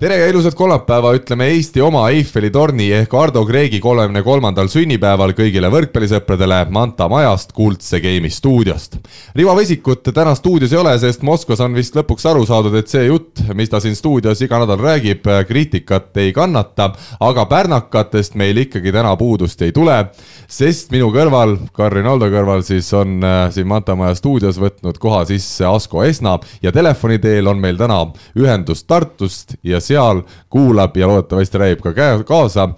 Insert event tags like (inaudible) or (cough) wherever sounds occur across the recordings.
tere ja ilusat kolmapäeva ütleme Eesti oma Eiffeli torni ehk Ardo Kreegi kolmekümne kolmandal sünnipäeval kõigile võrkpallisõpradele Manta majast Kuldse Game'i stuudiost. Rivo Vesikut täna stuudios ei ole, sest Moskvas on vist lõpuks aru saadud, et see jutt, mis ta siin stuudios iga nädal räägib, kriitikat ei kannata, aga pärnakatest meil ikkagi täna puudust ei tule, sest minu kõrval, Karin Aldo kõrval siis on äh, siin Manta maja stuudios võtnud koha sisse Asko Esna ja telefoni teel on meil täna ühendus Tartust ja seal kuulab ja loodetavasti räägib ka kaasa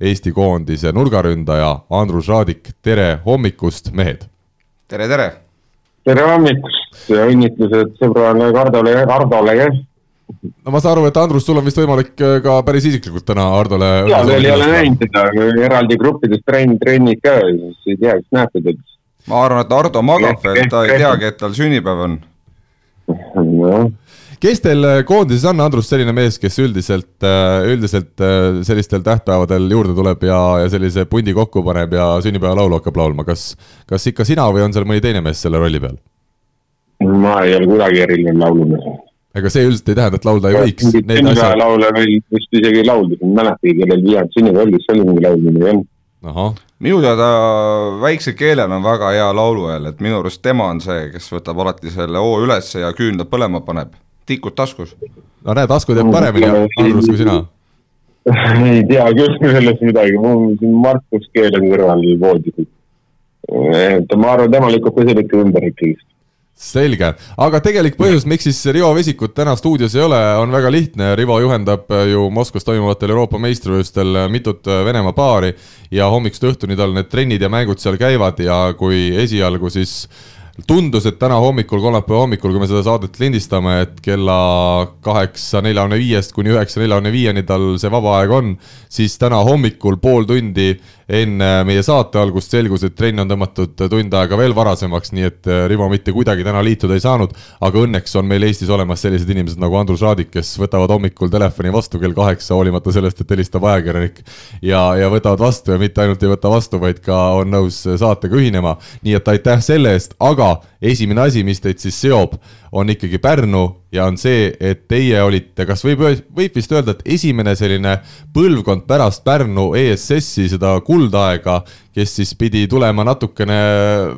Eesti koondise nurgaründaja Andrus Raadik, tere hommikust, mehed! tere, tere! tere hommikust ja õnnitlused sõbrale Hardole, Hardole, jah! no ma saan aru, et Andrus, sul on vist võimalik äh, ka päris isiklikult täna Hardole. ja veel ei ole näinud teda, eraldi gruppides trenn, trennid ka, siis ei tea, kas näete teda. ma arvan, et Hardo magab veel, ta ei teagi, et tal sünnipäev on. noh kes teil äh, koondises on, Andrus, selline mees, kes üldiselt, äh, üldiselt äh, sellistel tähtpäevadel juurde tuleb ja, ja sellise pundi kokku paneb ja sünnipäevalaulu hakkab laulma, kas, kas ikka sina või on seal mõni teine mees selle rolli peal? ma ei ole kunagi eriline laulumees. ega see üldiselt ei tähenda, et laulda ei võiks. sünnipäevalaule meil vist isegi ei laulda, ma ei mäletagi, kellel viiend sünnipäev oli, see oli mingi laulmine või on minu teada väikse keelel on väga hea lauluhääl, et minu arust tema on see, kes võtab alati selle hoo ülesse ja küünlad põlema paneb tikud taskus. no näed, Asko teab paremini, Andrus, kui sina. (laughs) ei tea küll sellest midagi, mul on siin Markus Keel on kõrval voodis. et ma arvan, tema lükkab ka selle ikka ümber ikkagi selge, aga tegelik põhjus, miks siis Rivo Vesikut täna stuudios ei ole, on väga lihtne, Rivo juhendab ju Moskvas toimuvatel Euroopa meistrivõistlustel mitut Venemaa paari ja hommikust õhtuni tal need trennid ja mängud seal käivad ja kui esialgu siis tundus, et täna hommikul, kolmapäeva hommikul, kui me seda saadet lindistame, et kella kaheksa neljakümne viiest kuni üheksa neljakümne viieni tal see vaba aeg on, siis täna hommikul pool tundi enne meie saate algust selgus, et trenn on tõmmatud tund aega veel varasemaks, nii et äh, Rivo mitte kuidagi täna liituda ei saanud. aga õnneks on meil Eestis olemas sellised inimesed nagu Andrus Raadik, kes võtavad hommikul telefoni vastu kell kaheksa, hoolimata sellest, et helistab ajakirjanik. ja, ja võtavad vastu ja mitte ainult ei võta vastu, vaid ka on nõus saatega ühinema. nii et aitäh selle eest, aga esimene asi, mis teid siis seob, on ikkagi Pärnu ja on see, et teie olite, kas võib, võib vist öelda, et esimene selline põlvkond pärast Pärnu ESS-i seda kuldaega, kes siis pidi tulema natukene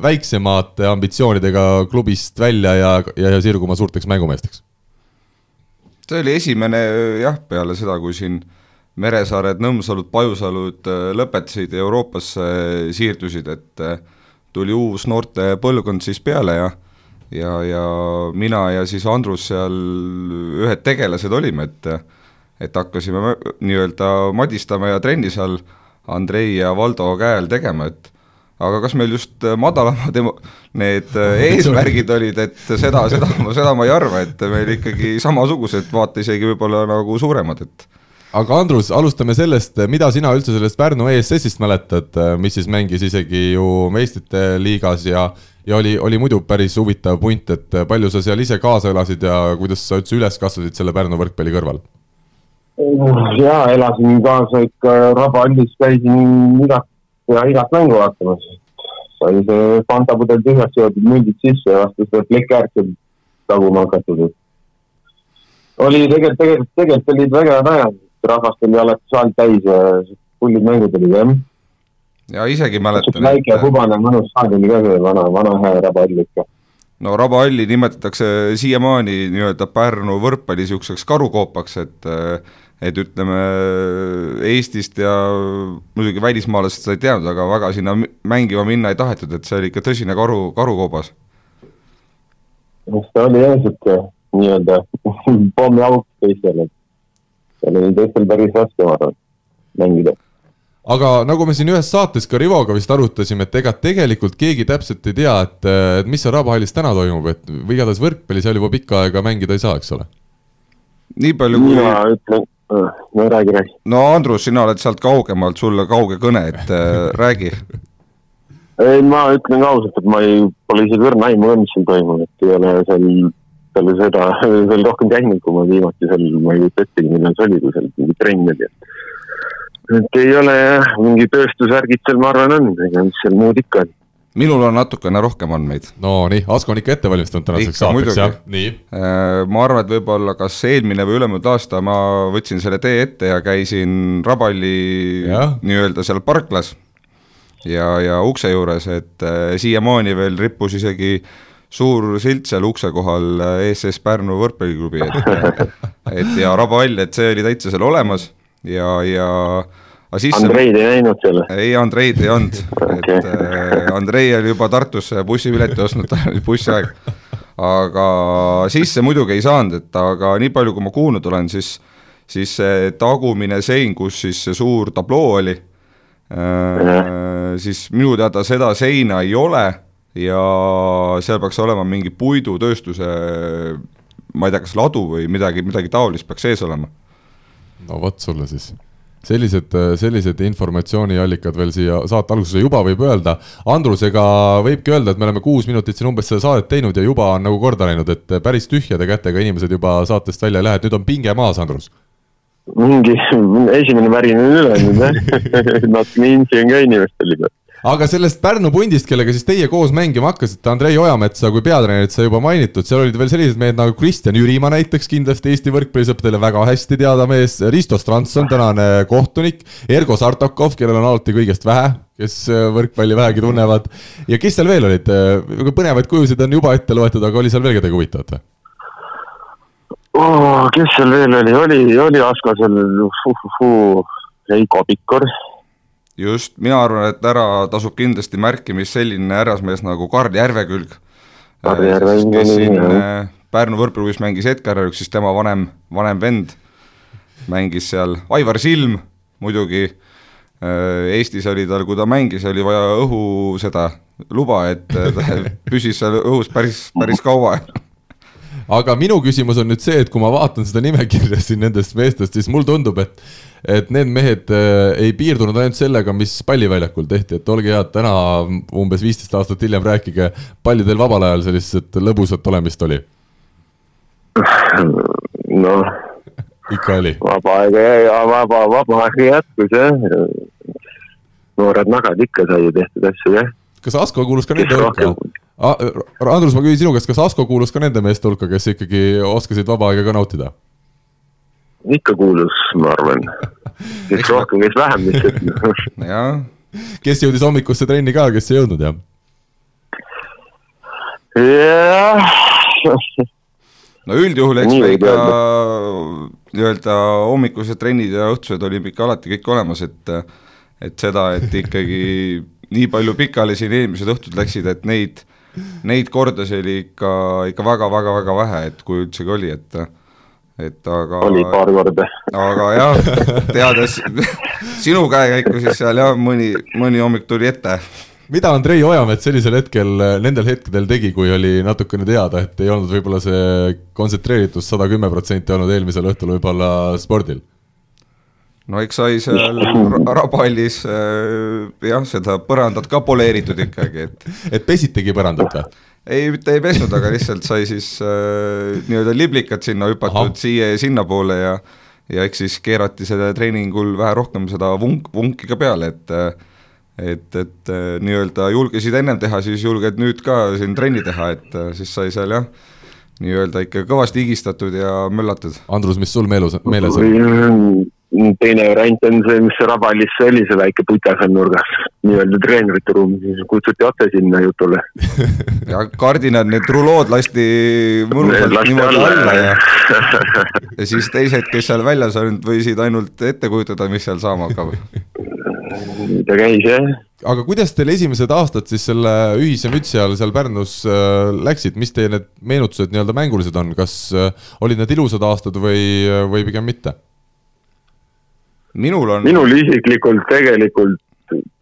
väiksemate ambitsioonidega klubist välja ja, ja, ja sirguma suurteks mängumeesteks? see oli esimene jah, peale seda, kui siin Meresaared, Nõmsalud, Pajusalud äh, lõpetasid Euroopasse, siirdusid, et äh, tuli uus noorte põlvkond siis peale ja ja, ja mina ja siis Andrus seal ühed tegelased olime, et et hakkasime nii-öelda madistama ja trenni seal Andrei ja Valdo käe all tegema, et aga kas meil just madalamad need (laughs) eesmärgid olid, et seda, seda, seda ma ei arva, et meil ikkagi samasugused, vaata isegi võib-olla nagu suuremad, et aga Andrus, alustame sellest, mida sina üldse sellest Pärnu ESS-ist mäletad, mis siis mängis isegi ju meistrite liigas ja ja oli, oli muidu päris huvitav punt, et palju sa seal ise kaasa elasid ja kuidas sa üldse üles kasvasid selle Pärnu võrkpalli kõrval? jaa, elasin kaasa ikka Rabahallis, käisin igat ja igat mängu vaatamas. sai see fantapudel tühjaks joodud, mündid sisse ja vastu seda plekiäärt taguma hakatud. oli tegelikult, tegelikult, tegelikult olid väga head ajad rahvast oli alati saal täis ja hullid mängud olid jah. Ja isegi mäletan. väike et... hubane mõnus oli ka see vana, vana hea rabahall ikka. no rabahalli nimetatakse siiamaani nii-öelda Pärnu võrkpalli niisuguseks karukoopaks, et et ütleme Eestist ja muidugi välismaalased seda ei teadnud, aga väga sinna mängima minna ei tahetud, et see oli ikka tõsine karu, karukoobas. noh, see oli jah sihuke nii-öelda (laughs) pommiauk teistele, et seal oli teistel päris raske, ma arvan, mängida aga nagu me siin ühes saates ka Rivoga vist arutasime, et ega tegelikult keegi täpselt ei tea, et, et mis seal Rabahallis täna toimub, et või igatahes võrkpalli seal juba pikka aega mängida ei saa, eks ole? nii palju kui. mina ütlen, no räägi, räägi. no Andrus, sina oled sealt kaugemalt, sulle kauge kõne, et äh, räägi. (laughs) ei, ma ütlen ausalt, et ma ei, pole isegi õrna aimu ka, mis seal toimub, et ei ole seal talle seda (laughs) veel rohkem käinud, kui ma viimati seal, ma ei kujuta ettegi, millal see oli, kui seal mingi trenn oli. et ei ole jah, mingi tööstusvärgid seal, ma arvan, on, ega mis seal muud ikka on. Minul on natukene rohkem andmeid. no nii, Asko on ikka ette valmistanud tänaseks saateks, jah, nii. Äh, ma arvan, et võib-olla kas eelmine või ülemöödunud aasta ma võtsin selle tee ette ja käisin Raballi nii-öelda seal parklas ja, ja ukse juures, et äh, siiamaani veel rippus isegi suur silt seal ukse kohal ESS äh, Pärnu võrkpalliklubi, et et ja Rabahall, et see oli täitsa seal olemas ja, ja aga siis Andreid ei näinud seal? ei, Andreid ei olnud okay., (laughs) et äh, Andrei oli juba Tartusse bussipileti ostnud, tal oli bussiaeg. aga sisse muidugi ei saanud, et aga nii palju, kui ma kuulnud olen, siis siis see tagumine sein, kus siis see suur tabloo oli äh,, siis minu teada seda seina ei ole ja seal peaks olema mingi puidutööstuse ma ei tea, kas ladu või midagi, midagi taolist peaks sees olema. No vot sulle siis. Sellised, sellised informatsiooniallikad veel siia saate algusesse juba võib öelda. Andrus, ega võibki öelda, et me oleme kuus minutit siin umbes seda saadet teinud ja juba on nagu korda läinud, et päris tühjade kätega inimesed juba saatest välja ei lähe, et nüüd on pinge maas, Andrus. Mingi (laughs) esimene värin on üle nüüd jah. (laughs) Natukene insi on ka inimestel juba aga sellest Pärnu pundist, kellega siis teie koos mängima hakkasite, Andrei Ojametsa kui peatreenerit sai juba mainitud, seal olid veel sellised mehed nagu Kristjan Jürimaa näiteks, kindlasti Eesti võrkpallisõpradele väga hästi teada mees, Risto Strandson, tänane kohtunik, Ergo Sartokov, kellel on alati kõigest vähe, kes äh, võrkpalli vähegi tunnevad. ja kes seal veel olid, äh, põnevaid kujusid on juba ette loetud, aga oli seal veel kedagi huvitavat või? Oh, kes seal veel oli, oli, oli Asko seal, Heiko Pikor just, mina arvan, et ära tasub kindlasti märkimist selline härrasmees nagu Karl Järvekülg. kes siin äh, Pärnu võrkpalliklubis mängis Edgar, siis tema vanem, vanem vend mängis seal, Aivar Silm muidugi, äh, Eestis oli tal, kui ta mängis, oli vaja õhu seda luba, et äh, ta (laughs) püsis seal õhus päris, päris kaua. Aga minu küsimus on nüüd see, et kui ma vaatan seda nimekirja siin nendest meestest, siis mulle tundub, et et need mehed äh, ei piirdunud ainult sellega, mis palliväljakul tehti, et olge head, täna umbes viisteist aastat hiljem rääkige, palju teil vabal ajal sellist lõbusat olemist oli? noh. ikka oli? vaba aega ja vaba, vaba aega jätkus jah. noored nagad ikka sai tehtud asju jah. kas Asko kuulus ka nende hulka? Andrus, ma küsin sinu käest, kas Asko kuulus ka nende meeste hulka, kes ikkagi oskasid vaba aega ka nautida? Ikka kuulus, ma arvan. (laughs) kes rohkem, kes vähem lihtsalt. (laughs) jah. kes jõudis hommikusse trenni ka, kes ei jõudnud, jah? jah. no üldjuhul, eks me ikka nii-öelda hommikused trennid ja õhtused olid ikka alati kõik olemas, et et seda, et ikkagi (laughs) nii palju pikali siin eelmised õhtud läksid, et neid, neid kordasid oli ikka, ikka väga-väga-väga vähe, et kui üldsegi oli, et et aga. oli paar korda. aga jah, teades (laughs) sinu käekäiku, siis seal jah, mõni, mõni hommik tuli ette. mida Andrei Ojamets sellisel hetkel, nendel hetkedel tegi, kui oli natukene teada, et ei olnud võib-olla see kontsentreeritus sada kümme protsenti olnud eelmisel õhtul võib-olla spordil? no eks sai seal Rabahallis äh, jah, seda põrandat ka poleeritud ikkagi, et. et pesitegi põrandat või? Ei, mitte ei pesnud, aga lihtsalt sai siis äh, nii-öelda liblikad sinna hüpatud siia ja sinnapoole ja ja eks siis keerati selle treeningul vähe rohkem seda vunk, vunki ka peale, et et, et äh, nii-öelda julgesid ennem teha, siis julged nüüd ka siin trenni teha, et äh, siis sai seal jah, nii-öelda ikka kõvasti higistatud ja möllatud. Andrus, mis sul meelus, meeles on? Teine variant on see, mis Rabalis oli, see väike puta seal nurgas, nii-öelda treenerite ruum, siis kutsuti otse sinna jutule. (laughs) ja kardinad, need rulood lasti mõnusalt niimoodi alla ja ja siis teised, kes seal väljas olid, võisid ainult ette kujutada, mis seal saama hakkab. ta käis jah aga kuidas teil esimesed aastad siis selle ühise mütsi all seal Pärnus äh, läksid, mis teie need meenutused nii-öelda mängulised on, kas äh, olid need ilusad aastad või, või pigem mitte? Minul on. minul isiklikult tegelikult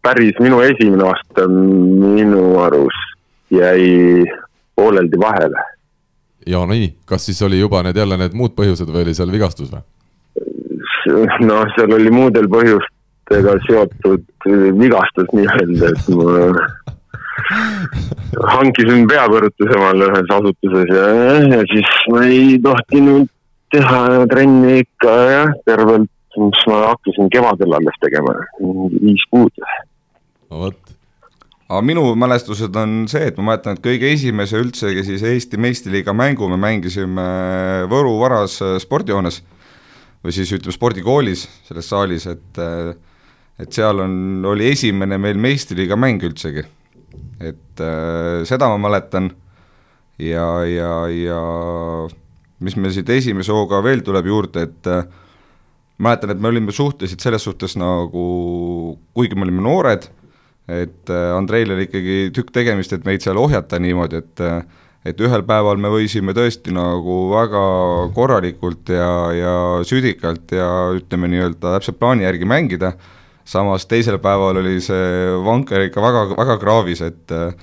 päris minu esimene aasta minu arust jäi pooleldi vahele. ja no nii, kas siis oli juba need jälle need muud põhjused või oli seal vigastus või? noh, seal oli muudel põhjustega seotud vigastus nii-öelda, et ma (laughs) hankisin peapõrutuse omale ühes asutuses ja, ja siis ma ei tohtinud teha trenni ikka jah, tervelt, mis ma hakkasin kevadel alles tegema, viis kuud. no vot. aga minu mälestused on see, et ma mäletan, et kõige esimese üldsegi siis Eesti meistriliiga mängu me mängisime Võru varas spordihoones või siis ütleme spordikoolis, selles saalis, et et seal on, oli esimene meil meistriliiga mäng üldsegi. et äh, seda ma mäletan ja, ja, ja mis meil siit esimese hooga veel tuleb juurde, et äh, mäletan, et me olime suhteliselt selles suhtes nagu, kuigi me olime noored, et äh, Andreil oli ikkagi tükk tegemist, et meid seal ohjata niimoodi, et äh, et ühel päeval me võisime tõesti nagu väga korralikult ja, ja südikalt ja ütleme nii-öelda täpselt plaani järgi mängida, samas teisel päeval oli see vanker ikka väga, väga kraavis, et äh,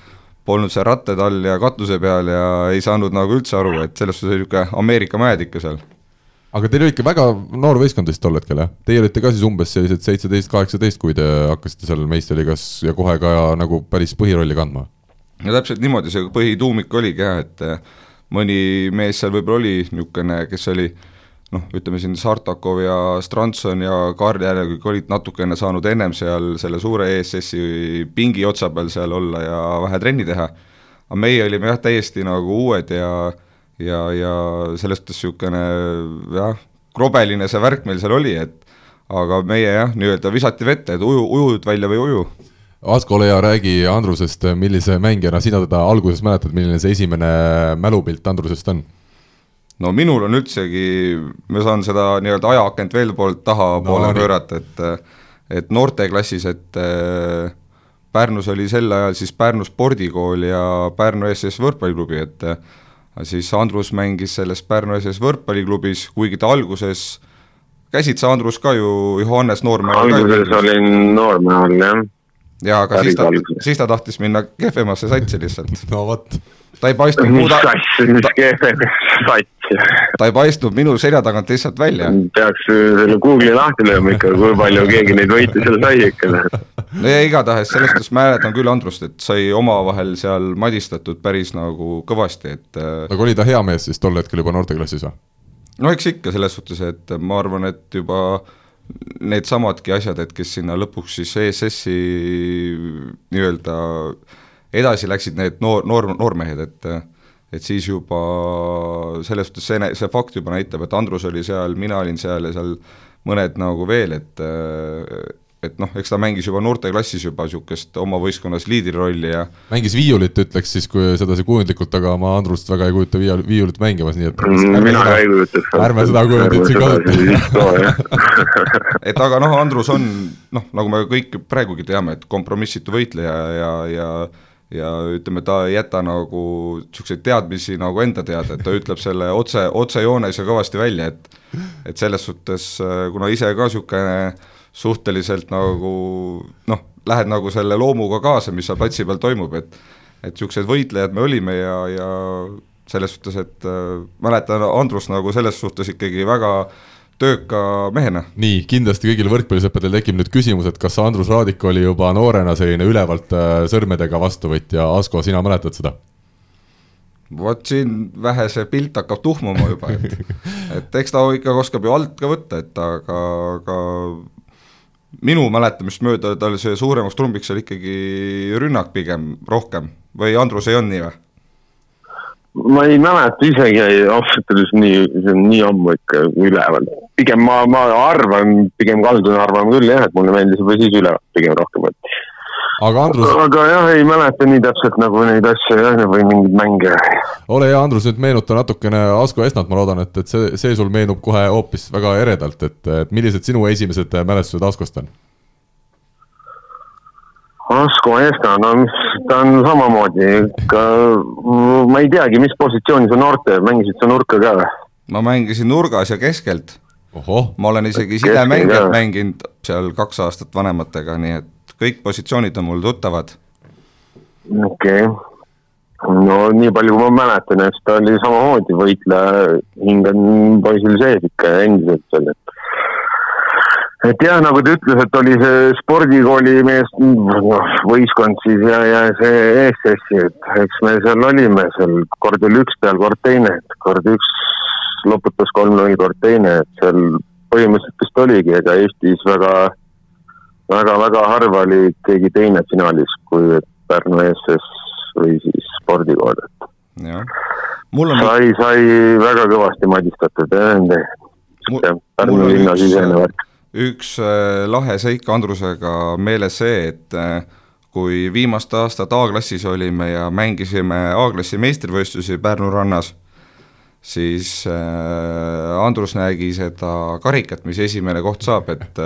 polnud seal rattad all ja katuse peal ja ei saanud nagu üldse aru, et selles suhtes oli niisugune Ameerika mäed ikka seal. Aga teil oli ikka väga noor võistkond vist tol hetkel, jah? Teie olite ka siis umbes sellised seitseteist, kaheksateist, kui te hakkasite seal meistriliigas ja kohe ka nagu päris põhirolli kandma? no täpselt niimoodi see põhituumik oligi jah, et eh, mõni mees seal võib-olla oli niisugune, kes oli noh, ütleme siin Sartakov ja Stranson ja Karl järelikult olid natukene saanud ennem seal selle suure ESS-i pingi otsa peal seal olla ja vähe trenni teha, aga meie olime jah, täiesti nagu uued ja ja, ja selles suhtes niisugune jah, krobeline see värk meil seal oli, et aga meie jah, nii-öelda visati vette, et uju, ujud välja või uju Asko, ole hea, räägi Andrusest, millise mängijana sina teda alguses mäletad, milline see esimene mälupilt Andrusest on? no minul on üldsegi, ma saan seda nii-öelda ajaakent veel poolt tahapoole no, pöörata, et et noorteklassis, et äh, Pärnus oli sel ajal siis Pärnu spordikool ja Pärnu ESS võrkpalliklubi, et siis Andrus mängis selles Pärnu ESS võrkpalliklubis, kuigi ta alguses, käisid sa Andrus ka ju Johannes Noormäe alguses olin Noormäe all, jah. jaa, aga siis ta, siis ta tahtis minna kehvemasse satsi lihtsalt. no vot ta ei paistnud mis asja, mis sats? ta ei paistnud minu selja tagant lihtsalt välja. peaks selle Google'i lahti lööma ikka, kui palju keegi neid võite seal sai ikka. No ja igatahes selles suhtes mäletan küll Andrust, et sai omavahel seal madistatud päris nagu kõvasti, et. Äh, aga oli ta hea mees siis tol hetkel juba noorteklassis või? no eks ikka selles suhtes, et ma arvan, et juba needsamadki asjad, et kes sinna lõpuks siis ESS-i nii-öelda edasi läksid need noor, noor, noormehed, et et siis juba selles suhtes see, see fakt juba näitab, et Andrus oli seal, mina olin seal ja seal mõned nagu veel, et et noh, eks ta mängis juba noorteklassis juba niisugust oma võistkonnas liidri rolli ja mängis viiulit, ütleks siis, kui sedasi kujundlikult, aga ma Andrust väga ei kujuta viia, viiulit mängimas, nii et mm, mina ka ei kujutaks. ärme seda kujundit siin kasuta. (laughs) et aga noh, Andrus on noh, nagu me kõik praegugi teame, et kompromissitu võitleja ja, ja, ja ja ütleme, ta ei jäta nagu niisuguseid teadmisi nagu enda teada, et ta ütleb selle otse, otsejoones ja kõvasti välja, et et selles suhtes, kuna ise ka niisugune suhteliselt nagu noh, lähed nagu selle loomuga kaasa, mis seal platsi peal toimub, et et niisugused võitlejad me olime ja, ja selles suhtes, et äh, mäletan Andrus nagu selles suhtes ikkagi väga tööka mehena. nii, kindlasti kõigil võrkpallisõppedel tekib nüüd küsimus, et kas Andrus Raadik oli juba noorena selline ülevalt äh, sõrmedega vastuvõtja, Asko, sina mäletad seda? vot siin vähe see pilt hakkab tuhmuma juba, et, et eks ta ikka oskab ju alt ka võtta, et aga, aga minu mäletamist mööda tal see suuremaks trumbiks oli ikkagi rünnak pigem rohkem või Andrus ei olnud nii või? ma ei mäleta isegi ausalt öeldes nii, see on nii ammu ikka üleval. pigem ma, ma arvan, pigem kaldun arvama küll jah, et mulle meeldis juba siis üleval pigem rohkem, et. Aga Andrus. aga jah, ei mäleta nii täpselt nagu neid asju jah, või mingeid mänge. ole hea, Andrus, nüüd meenuta natukene Asko Esnat, ma loodan, et, et see, see sul meenub kohe hoopis väga eredalt, et, et millised sinu esimesed mälestused Askost on? Asko Esta, no mis, ta on samamoodi ikka, ma ei teagi, mis positsiooni sa noorte, mängisid sa nurka ka või? ma mängisin nurgas ja keskelt. ma olen isegi sidemängijat mänginud seal kaks aastat vanematega, nii et kõik positsioonid on mul tuttavad. okei okay., no nii palju, ma mäletan, eks ta oli samamoodi võitleja, hing on poisil sees ikka endiselt seal, et et jah, nagu ta ütles, et oli see spordikooli mees, noh, võistkond siis ja, ja see ESS-i, et eks me seal olime seal, kord oli üks peal, kord teine, et kord üks loputas kolm-null, kord teine, et seal põhimõtteliselt vist oligi, ega Eestis väga, väga, väga harva oli keegi teine finaalis kui Pärnu ESS või siis spordikool, et on, sai, sai väga kõvasti madistatud jah, nende Pärnu linna üks, sisene värk. üks äh, lahe seik Andrusega meeles see, et äh, kui viimast aastat A-klassis olime ja mängisime A-klassi meistrivõistlusi Pärnu rannas, siis äh, Andrus nägi seda karikat, mis esimene koht saab, et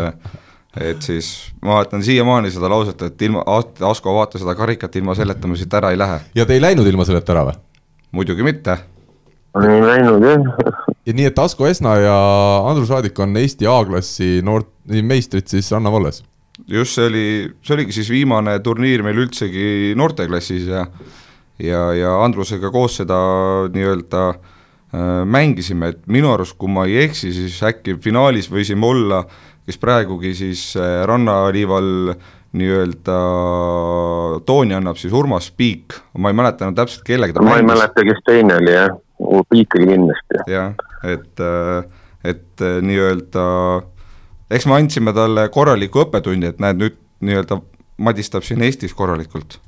et siis ma mäletan siiamaani seda lauset, et ilma, Asko vaata seda karikat, ilma selleta me siit ära ei lähe. ja te ei läinud ilma selleta ära või? muidugi mitte. ei läinud jah, ja nii, et Asko Esna ja Andrus Raadik on Eesti A-klassi noort, meistrid siis rannavalles. just see oli, see oligi siis viimane turniir meil üldsegi noorteklassis ja ja, ja Andrusega koos seda nii-öelda äh, mängisime, et minu arust, kui ma ei eksi, siis äkki finaalis võisime olla, kes praegugi siis äh, rannaliival nii-öelda tooni annab siis Urmas Piik, ma ei mäleta enam täpselt, kellega ta ma ei mängis. mäleta, kes teine oli jah, Piik oli kindlasti. jah, et, et äh, nii-öelda eks me andsime talle korraliku õppetunni, et näed, nüüd nii-öelda madistab siin Eestis korralikult.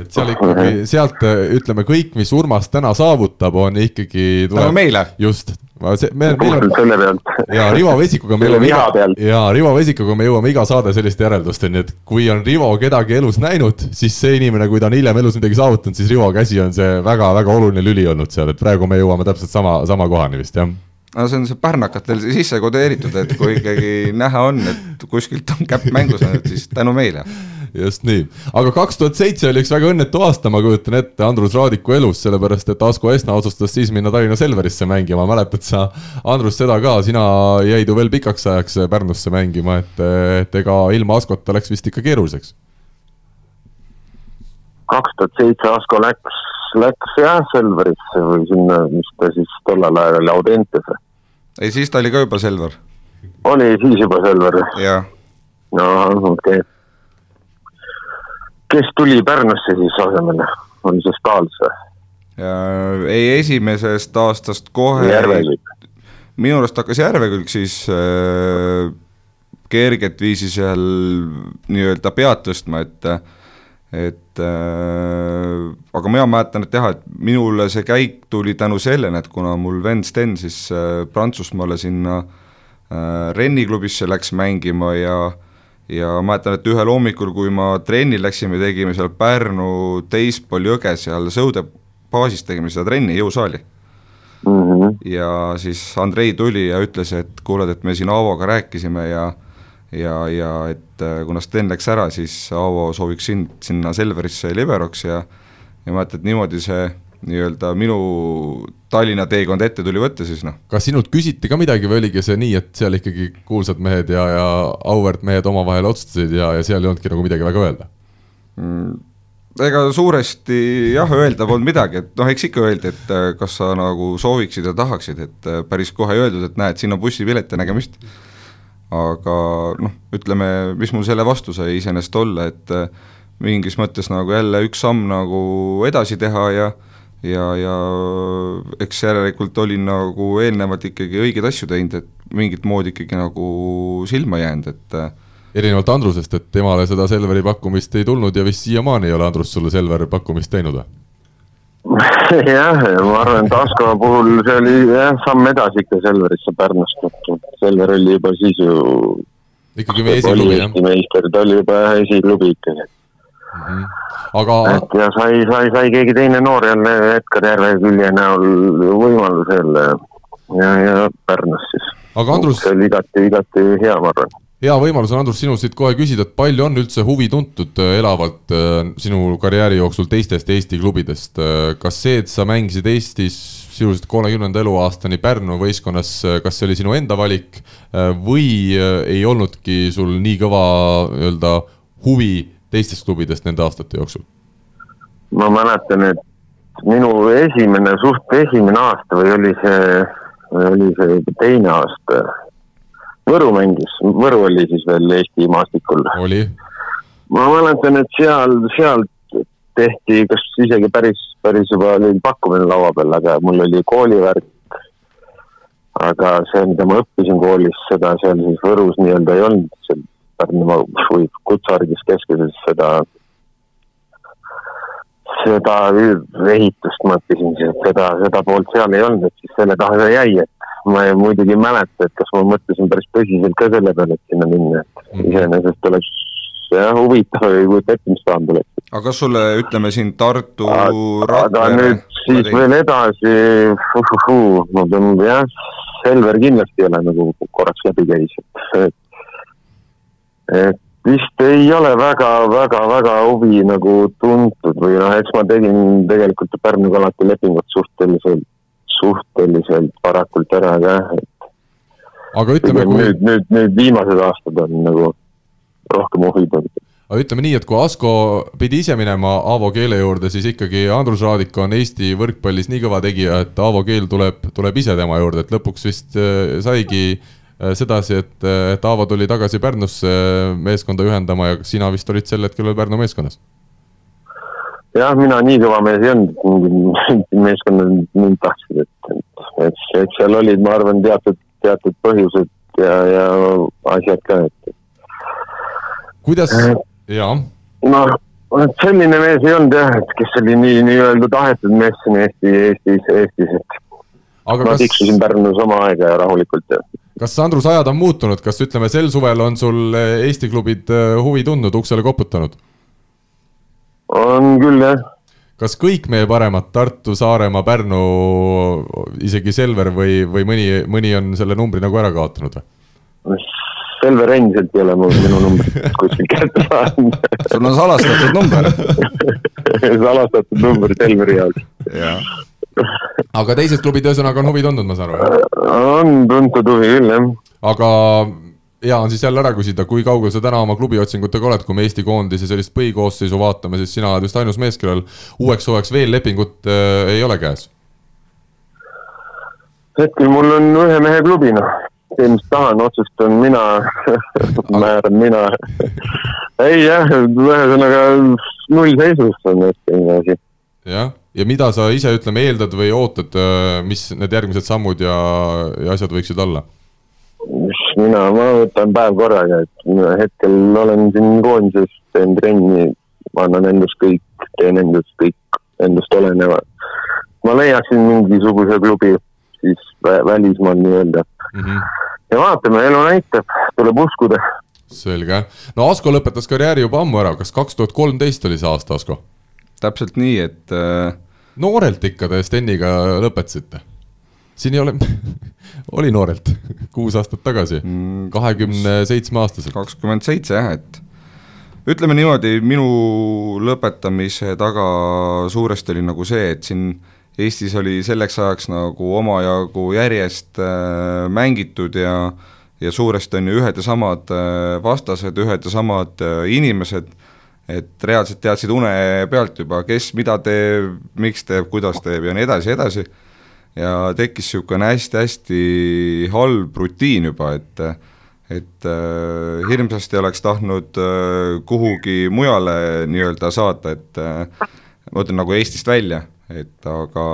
et seal ikkagi, sealt ütleme, kõik, mis Urmas täna saavutab, on ikkagi tänu meile. just, see, me, meil on selle pealt. ja Rivo Vesikuga me jõuame iga, ja Rivo Vesikuga me jõuame iga saade selliste järeldusteni, et kui on Rivo kedagi elus näinud, siis see inimene, kui ta on hiljem elus midagi saavutanud, siis Rivo käsi on see väga-väga oluline lüli olnud seal, et praegu me jõuame täpselt sama, sama kohani vist jah. No see on see pärnakatel sisse kodeeritud, et kui ikkagi näha on, et kuskilt on käpp mängus olnud, siis tänu meile. just nii, aga kaks tuhat seitse oli üks väga õnnetu aasta, ma kujutan ette, Andrus Raadiku elus, sellepärast et Asko Esna otsustas siis minna Tallinna Selverisse mängima, mäletad sa, Andrus, seda ka, sina jäid ju veel pikaks ajaks Pärnusse mängima, et, et ega ilma Askota läks vist ikka keeruliseks. kaks tuhat seitse Asko läks, läks jah Selverisse või sinna, mis ta siis tollel ajal oli, Audentese. ei, siis ta oli ka juba Selver, oli siis juba Selver? no okei okay. kes tuli Pärnusse siis asemele, oli see Stahls või? ei, esimesest aastast kohe Järvekülg. minu arust hakkas Järvekülg siis äh, kerget viisi seal nii-öelda pead tõstma, et et äh, aga mina mäletan, et jah, et minule see käik tuli tänu sellele, et kuna mul vend Sten siis äh, Prantsusmaale sinna äh, Renni klubisse läks mängima ja ja mäletan, et ühel hommikul, kui ma trenni läksime, tegime seal Pärnu teispool jõge seal Sõude baasis tegime seda trenni, jõusaali Mm -hmm. ja siis Andrei tuli ja ütles, et kuule, et me siin Aavoga rääkisime ja ja, ja et äh, kuna Sten läks ära, siis Aavo sooviks sind sinna Selverisse liberoks ja ja ütlen, et niimoodi see nii-öelda minu Tallinna teekond ette tuli võtta siis noh, kas sinult küsiti ka midagi või oligi see nii, et seal ikkagi kuulsad mehed ja, ja auväärt mehed omavahel otsustasid ja, ja seal ei olnudki nagu midagi väga öelda? ega suuresti jah, öelda polnud midagi, et noh, eks ikka öeldi, et äh, kas sa nagu sooviksid ja tahaksid, et äh, päris kohe ei öeldud, et näed, siin on bussipilet ja nägemist. Aga noh, ütleme, mis mul selle vastu sai iseenesest olla, et äh, mingis mõttes nagu jälle üks samm nagu edasi teha ja ja, ja eks järelikult olin nagu eelnevalt ikkagi õigeid asju teinud, et mingit moodi ikkagi nagu silma jäänud, et äh, erinevalt Andrusest, et temale seda Selveri pakkumist ei tulnud ja vist siiamaani ei ole Andrus sulle Selveri pakkumist teinud või? (laughs) jah, ma arvan, et Asko puhul see oli jah, samm edasi ikka Selverisse Pärnust, et Selver oli juba siis ju ikkagi meie esiklubi jah meister, ta oli juba jah, esiklubi ikkagi. mm? -hmm. aga et ja sai, sai, sai keegi teine noor jälle Edgar Järvekülje näol võimaluse jälle ja, ja Pärnus siis. aga Andrus, see oli igati, igati hea, ma arvan. hea võimalus on Andrus sinul siit kohe küsida, et palju on üldse huvi tuntud äh, elavalt äh, sinu karjääri jooksul teistest Eesti klubidest, kas see, et sa mängisid Eestis sisuliselt kolmekümnenda eluaastani Pärnu võistkonnas, kas see oli sinu enda valik või ei olnudki sul nii kõva nii-öelda huvi teistest klubidest nende aastate jooksul? ma mäletan, et minu esimene, suht esimene aasta või oli see, oli see juba teine aasta. Võru mängis, Võru oli siis veel Eesti maastikul. oli? ma mäletan, et seal, seal tehti kas isegi päris, päris juba oli pakkumine laua peal, aga mul oli koolivärk. aga see, mida ma õppisin koolis, seda seal siis Võrus nii-öelda ei olnud, seal Pärnumaa või Kutseharidus Keskuses seda seda ehitust ma õppisin, seda, seda poolt seal ei olnud, et siis selle taha see jäi, et ma ei, muidugi ei mäleta, et kas ma mõtlesin päris tõsiselt ka selle peale, et sinna minna, et -hmm. iseenesest oleks jah, huvitav ette, mis saanud oleks. aga kas sulle, ütleme siin Tartu aga nüüd siis tegin? veel edasi, ma pean jah, Selver kindlasti ei ole nagu korraks läbi käis, et et vist ei ole väga-väga-väga huvi nagu tuntud või noh, eks ma tegin tegelikult Pärnuga alati lepingut suhteliselt, suhteliselt varakult ära ka, et. aga ütleme, kui. nüüd, nüüd, nüüd viimased aastad on nagu rohkem huvi tuntud aga ütleme nii, et kui Asko pidi ise minema Aavo Keele juurde, siis ikkagi Andrus Raadik on Eesti võrkpallis nii kõva tegija, et Aavo Keel tuleb, tuleb ise tema juurde, et lõpuks vist äh, saigi äh, sedasi, et, äh, et Aavo tuli tagasi Pärnusse meeskonda ühendama ja sina vist olid sel hetkel veel Pärnu meeskonnas? jah, mina nii kõva mees ei olnud, (laughs) meeskonnad mind tahtsid, et, et, et seal olid, ma arvan, teatud, teatud põhjused ja, ja asjad ka, et. Kuidas, jaa? noh, selline mees ei olnud jah, et kes oli nii, nii-öelda tahetud mees siin Eesti, Eestis, Eestis, et Aga ma kas... tiksusin Pärnus oma aega ja rahulikult ja kas Andrus, ajad on muutunud, kas ütleme, sel suvel on sul eh, Eesti klubid eh, huvi tundnud, uksele koputanud? on küll, jah. kas kõik meie paremad, Tartu, Saaremaa, Pärnu, isegi Selver või, või mõni, mõni on selle numbri nagu ära kaotanud või? Selver endiselt ei ole mul minu numbrit (laughs) kuskil kätte saanud sul on salastatud number (laughs) salastatud number Selveri jaoks. aga teised klubid ühesõnaga on huvi tundnud, ma saan aru? on tuntud huvi küll, jah. aga hea on siis jälle ära küsida, kui kaugel sa täna oma klubi otsingutega oled, kui me Eesti koondise sellist põhikoosseisu vaatame, siis sina oled vist ainus mees, kellel uueks hooajaks veel lepingut äh, ei ole käes? hetkel mul on ühe mehe klubi, noh, teen mis tahan, otsustan mina (laughs) määran mina ei jah, ühesõnaga nullseisus on selline asi. jah ja mida sa ise, ütleme, eeldad või ootad, äh, mis need järgmised sammud ja, ja asjad võiksid olla? mina, ma võtan päev korraga, et hetkel olen siin koondises, teen trenni, annan endast kõik, teen endast kõik, endast oleneva. ma leiaksin mingisuguse klubi siis välismaal nii-öelda mm. -hmm. ja vaatame, elu näitab, tuleb uskuda. selge, no Asko lõpetas karjääri juba ammu ära, kas kaks tuhat kolmteist oli see aasta, Asko? täpselt nii, et äh... noorelt ikka te Steniga lõpetasite? siin ei ole (laughs) oli noorelt, kuus aastat tagasi, mm, kahekümne seitsme aastaselt. kakskümmend seitse jah, et ütleme niimoodi, minu lõpetamise taga suuresti oli nagu see, et siin Eestis oli selleks ajaks nagu omajagu järjest äh, mängitud ja ja suuresti on ju ühed ja samad äh, vastased, ühed ja samad äh, inimesed. Et reaalselt teadsid une pealt juba, kes mida teeb, miks teeb, kuidas teeb ja nii edasi ja edasi, ja tekkis niisugune hästi-hästi halb rutiin juba, et et hirmsasti oleks tahtnud kuhugi mujale nii-öelda saata, et ma ütlen nagu Eestist välja, et aga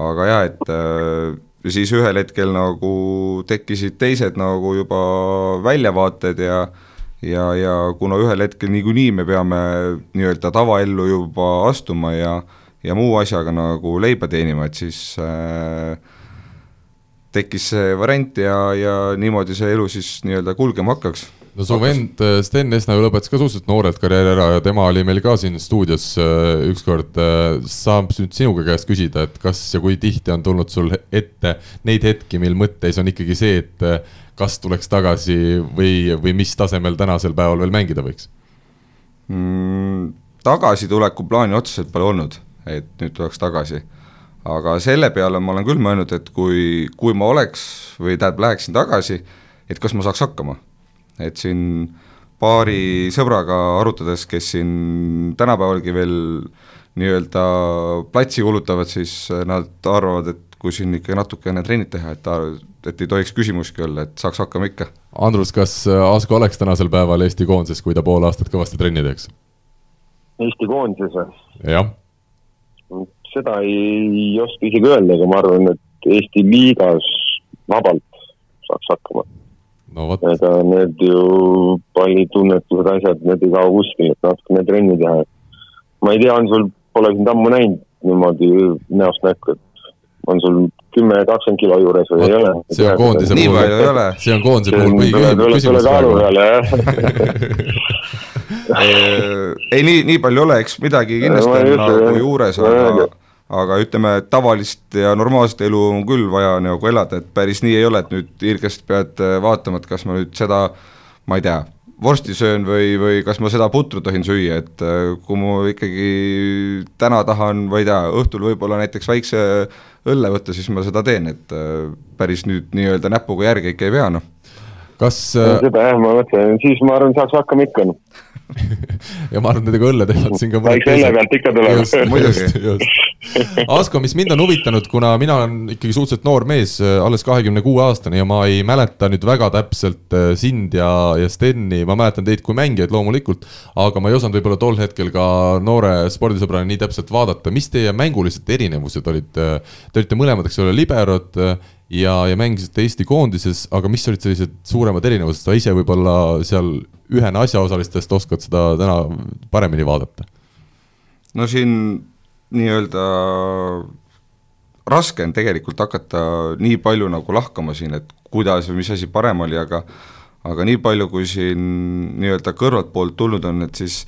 aga jah, et äh, siis ühel hetkel nagu tekkisid teised nagu juba väljavaated ja ja, ja kuna ühel hetkel niikuinii me peame nii-öelda tavaellu juba astuma ja, ja muu asjaga nagu leiba teenima, et siis äh, tekkis see variant ja, ja niimoodi see elu siis nii-öelda kulgema hakkaks no su vend äh, Sten Esna ju lõpetas ka suhteliselt noorelt karjääri ära ja tema oli meil ka siin stuudios äh, ükskord. Äh, saab nüüd sinuga käest küsida, et kas ja kui tihti on tulnud sul ette neid hetki, mil mõtteis on ikkagi see, et kas tuleks tagasi või, või mis tasemel tänasel päeval veel mängida võiks mm,? tagasituleku plaani otseselt pole olnud, et nüüd tuleks tagasi. aga selle peale ma olen küll mõelnud, et kui, kui ma oleks või tähendab, läheksin tagasi, et kas ma saaks hakkama. Et siin paari sõbraga arutades, kes siin tänapäevalgi veel nii-öelda platsi kulutavad, siis nad arvavad, et kui siin ikka natukene trennid teha, et ta et ei tohiks küsimuski olla, et saaks hakkama ikka. Andrus, kas Asko oleks tänasel päeval Eesti koondises, kui ta pool aastat kõvasti trenni teeks? Eesti koondises või? jah. seda ei oska isegi öelda, aga ma arvan, et Eesti liigas vabalt saaks hakkama no vot. ega need ju pallitunnetused, asjad, need ei kao kuskile, et natukene trenni teha. ma ei tea, on sul, pole sind ammu näinud niimoodi näost näkku, et on sul kümme, kakskümmend kilo juures või ei ole? see on koondise puhul, see on koondise puhul põhiküsimus praegu. (laughs) ei, nii, nii palju ei ole, eks midagi kindlasti on nagu juures, aga aga ütleme, tavalist ja normaalset elu on küll vaja nagu elada, et päris nii ei ole, et nüüd hiirgest pead vaatama, et kas ma nüüd seda, ma ei tea, vorsti söön või, või kas ma seda putru tohin süüa, et äh, kui ma ikkagi täna tahan, ma ei tea, õhtul võib-olla näiteks väikse õlle võtta, siis ma seda teen, et äh, päris nüüd nii-öelda näpuga järge ikka ei pea, noh. Kas seda jah, ma mõtlen, siis ma arvan, saaks hakkama ikka, noh (laughs) ja ma arvan, et ega õlle teevad siin ka väikse õlle pealt ikka tuleb. (laughs) muidugi. Asko, mis mind on huvitanud, kuna mina olen ikkagi suhteliselt noor mees, alles kahekümne kuue aastane ja ma ei mäleta nüüd väga täpselt äh, sind ja, ja Steni, ma mäletan teid kui mängijaid loomulikult, aga ma ei osanud võib-olla tol hetkel ka noore spordisõbrana nii täpselt vaadata, mis teie mängulised erinevused olid? Te olite mõlemad, eks ole, liberod ja, ja mängisite Eesti koondises, aga mis olid sellised suuremad erinevused, sa ise võib-olla seal ühena asjaosalistest oskad seda täna paremini vaadata? no siin nii-öelda raske on tegelikult hakata nii palju nagu lahkama siin, et kuidas või mis asi parem oli, aga aga nii palju, kui siin nii-öelda kõrvaltpoolt tulnud on, et siis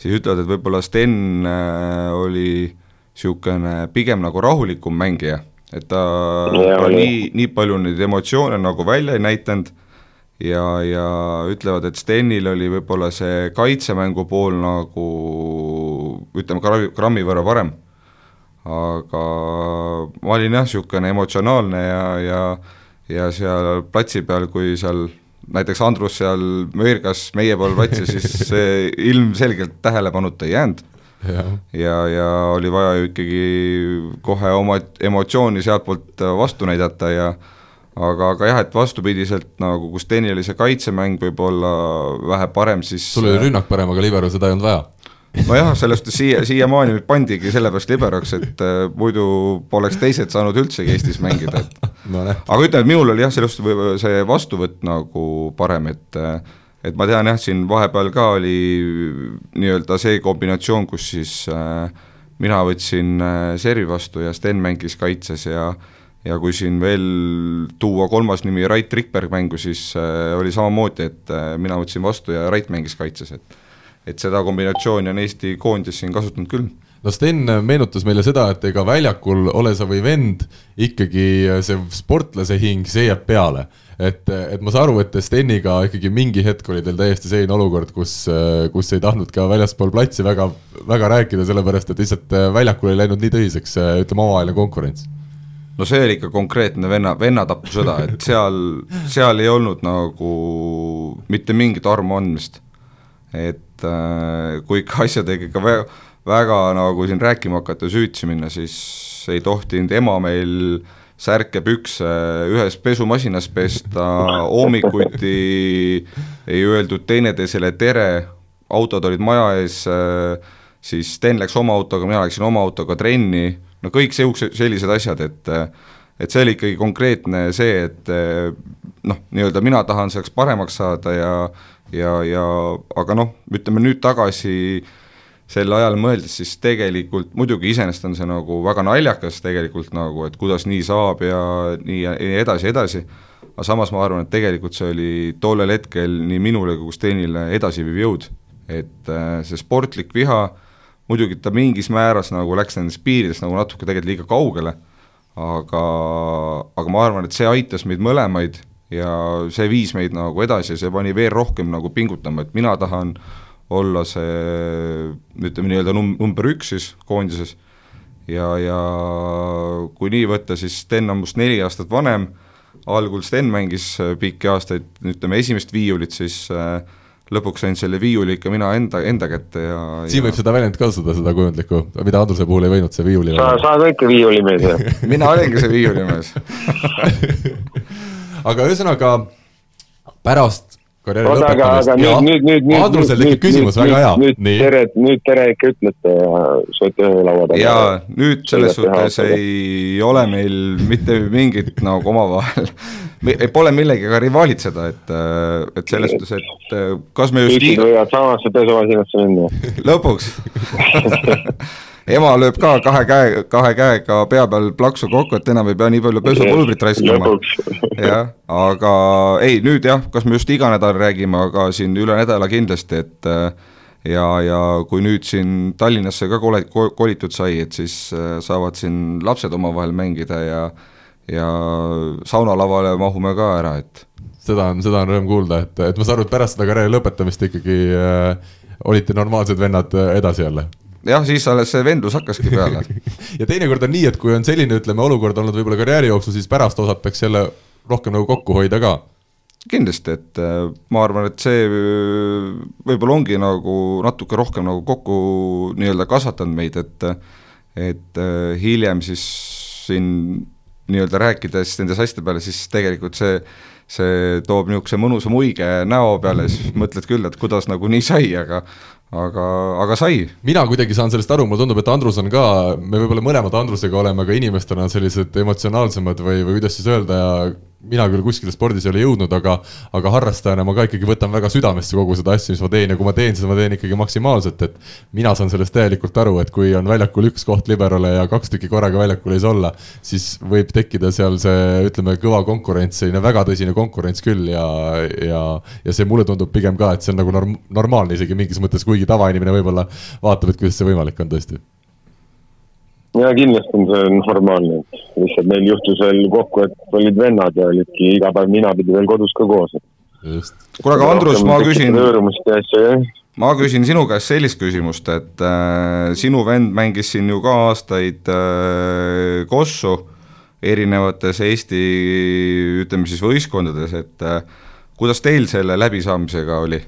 siis ütlevad, et võib-olla Sten äh, oli niisugune pigem nagu rahulikum mängija, et ta, ta nii, nii palju neid emotsioone nagu välja ei näidanud ja, ja ütlevad, et Stenil oli võib-olla see kaitsemängu pool nagu ütleme, grammi võrra parem. aga ma olin jah, niisugune emotsionaalne ja, ja ja seal platsi peal, kui seal näiteks Andrus seal möirgas meie pool platsi, siis see (laughs) ilmselgelt tähelepanuta ei jäänud. Ja, ja, ja oli vaja ju ikkagi kohe oma emotsiooni sealtpoolt vastu näidata ja aga, aga jah, et vastupidiselt nagu, kus see kaitsemäng võib-olla vähe parem, siis sul oli rünnak parem, aga libero seda ei olnud vaja. nojah, sellest siia, siiamaani pandigi sellepärast liberoks, et äh, muidu poleks teised saanud üldsegi Eestis mängida, et (laughs) no, aga ütleme, et minul oli jah, sellest see vastuvõtt nagu parem, et äh, et ma tean jah, siin vahepeal ka oli nii-öelda see kombinatsioon, kus siis äh, mina võtsin äh, servi vastu ja Sten mängis kaitses ja ja kui siin veel tuua kolmas nimi Rait Rikberg mängu, siis äh, oli samamoodi, et äh, mina võtsin vastu ja Rait mängis kaitses, et et seda kombinatsiooni on Eesti koondis siin kasutanud küll no Sten meenutas meile seda, et ega väljakul, ole sa või vend, ikkagi see sportlase hing, see jääb peale. Et, et ma saan aru, et Steniga ikkagi mingi hetk oli teil täiesti selline olukord, kus, kus ei tahtnud ka väljaspool platsi väga, väga rääkida, sellepärast et lihtsalt väljakul ei läinud nii tõsiseks, ütleme, omavaheline konkurents no see oli ikka konkreetne venna, vennatapusõda, et seal, seal ei olnud nagu mitte mingit armu andmist. et äh, kui ikka asjadega ikka väga, väga nagu siin rääkima hakata ja süütsi minna, siis ei tohtinud ema meil särke, pükse ühes pesumasinas pesta, hommikuti ei öeldud teineteisele tere, autod olid maja ees, äh, siis Sten läks oma autoga, mina läksin oma autoga trenni. No kõik siuksed, sellised asjad, et et see oli ikkagi konkreetne see, et noh, nii-öelda mina tahan selleks paremaks saada ja ja, ja aga noh, ütleme nüüd tagasi sel ajal mõeldes, siis tegelikult muidugi iseenesest on see nagu väga naljakas tegelikult nagu, et kuidas nii saab ja nii ja nii edasi, edasi, aga samas ma arvan, et tegelikult see oli tollel hetkel nii minule kui Stenile edasiviiv jõud. et see sportlik viha äh, muidugi ta mingis määras nagu läks nendest piiridest nagu natuke tegelikult liiga kaugele, aga, aga ma arvan, et see aitas meid mõlemaid ja see viis meid nagu edasi ja see pani veel rohkem nagu pingutama, et mina tahan olla see ütleme nii-öelda num-, number üks siis koondises. Ja, ja kui nii võtta, siis Sten on must neli aastat vanem, algul Sten mängis pikki aastaid, ütleme esimest viiulit siis äh, lõpuks sain selle viiuli ikka mina enda, enda kätte ja siin ja... võib seda väljendit kasutada, seda kujundlikku, mida Andruse puhul ei võinud, see viiuli sa, sa oled ikka viiulimees, jah? (laughs) mina olengi see viiulimees. (laughs) Aga ühesõnaga pärast karjääri lõpetamist, nüüd, nüüd, nüüd, nüüd. Andrusel tekib küsimus, väga hea, nüüd tere, nüüd tere ikka ütlete ja sööte ühe laua taga. ja nüüd selles suhtes ei ole meil mitte mingit nagu omavahel, pole millegagi rivaalitseda, et, et selles suhtes, et äh, kas me just üksid iga, võivad samasse pesumasinasse minna. lõpuks (laughs) ema lööb ka kahe käe, kahe käega pea peal plaksu kokku, et enam ei pea nii palju pesupulbrit raiskama. jah, aga ei, nüüd jah, kas me just iga nädal räägime, aga siin üle nädala kindlasti, et äh, ja, ja kui nüüd siin Tallinnasse ka kole-, kolitud sai, et siis äh, saavad siin lapsed omavahel mängida ja ja saunalavale mahume ka ära, et seda on, seda on rõõm kuulda, et, et ma saan aru, et pärast seda karjääri lõpetamist ikkagi äh, olite normaalsed vennad äh, edasi jälle. jah, siis alles see vendlus hakkaski peale. (laughs) ja teinekord on nii, et kui on selline, ütleme, olukord olnud võib-olla karjääri jooksul, siis pärast osatakse jälle rohkem nagu kokku hoida ka. kindlasti, et äh, ma arvan, et see äh, võib-olla ongi nagu natuke rohkem nagu kokku nii-öelda kasvatanud meid, et et äh, hiljem siis siin nii-öelda rääkides nendest asjade peale, siis tegelikult see see toob niisuguse mõnusa muige näo peale, siis mõtled küll, et kuidas nagu nii sai, aga aga, aga sai. mina kuidagi saan sellest aru, mulle tundub, et Andrus on ka, me võib-olla mõlemad Andrusega oleme ka inimestena sellised emotsionaalsemad või, või kuidas siis öelda ja mina küll kuskile spordis ei ole jõudnud, aga aga harrastajana ma ka ikkagi võtan väga südamesse kogu seda asja, mis ma teen ja kui ma teen, siis ma teen ikkagi maksimaalselt, et mina saan sellest täielikult aru, et kui on väljakul üks koht liberale ja kaks tükki korraga väljakul ei saa olla, siis võib tekkida seal see, ütleme, kõva konkurents, selline väga tõsine konkurents küll ja, ja ja see mulle tundub pigem ka, et see on nagu norm-, normaalne isegi mingis mõttes, kuigi tavainimene võib-olla vaatab, et kuidas see võimalik on tõesti. Ja kindlasti on see normaalne, et lihtsalt meil juhtus veel kokku, et olid vennad ja olidki iga päev ninapidi veel kodus ka koos. just, kuule, aga Andrus, ma küsin, ma küsin sinu käest sellist küsimust, et äh, sinu vend mängis siin ju ka aastaid äh, kossu erinevates Eesti ütleme siis võistkondades, et äh, kuidas teil selle läbisaamisega oli?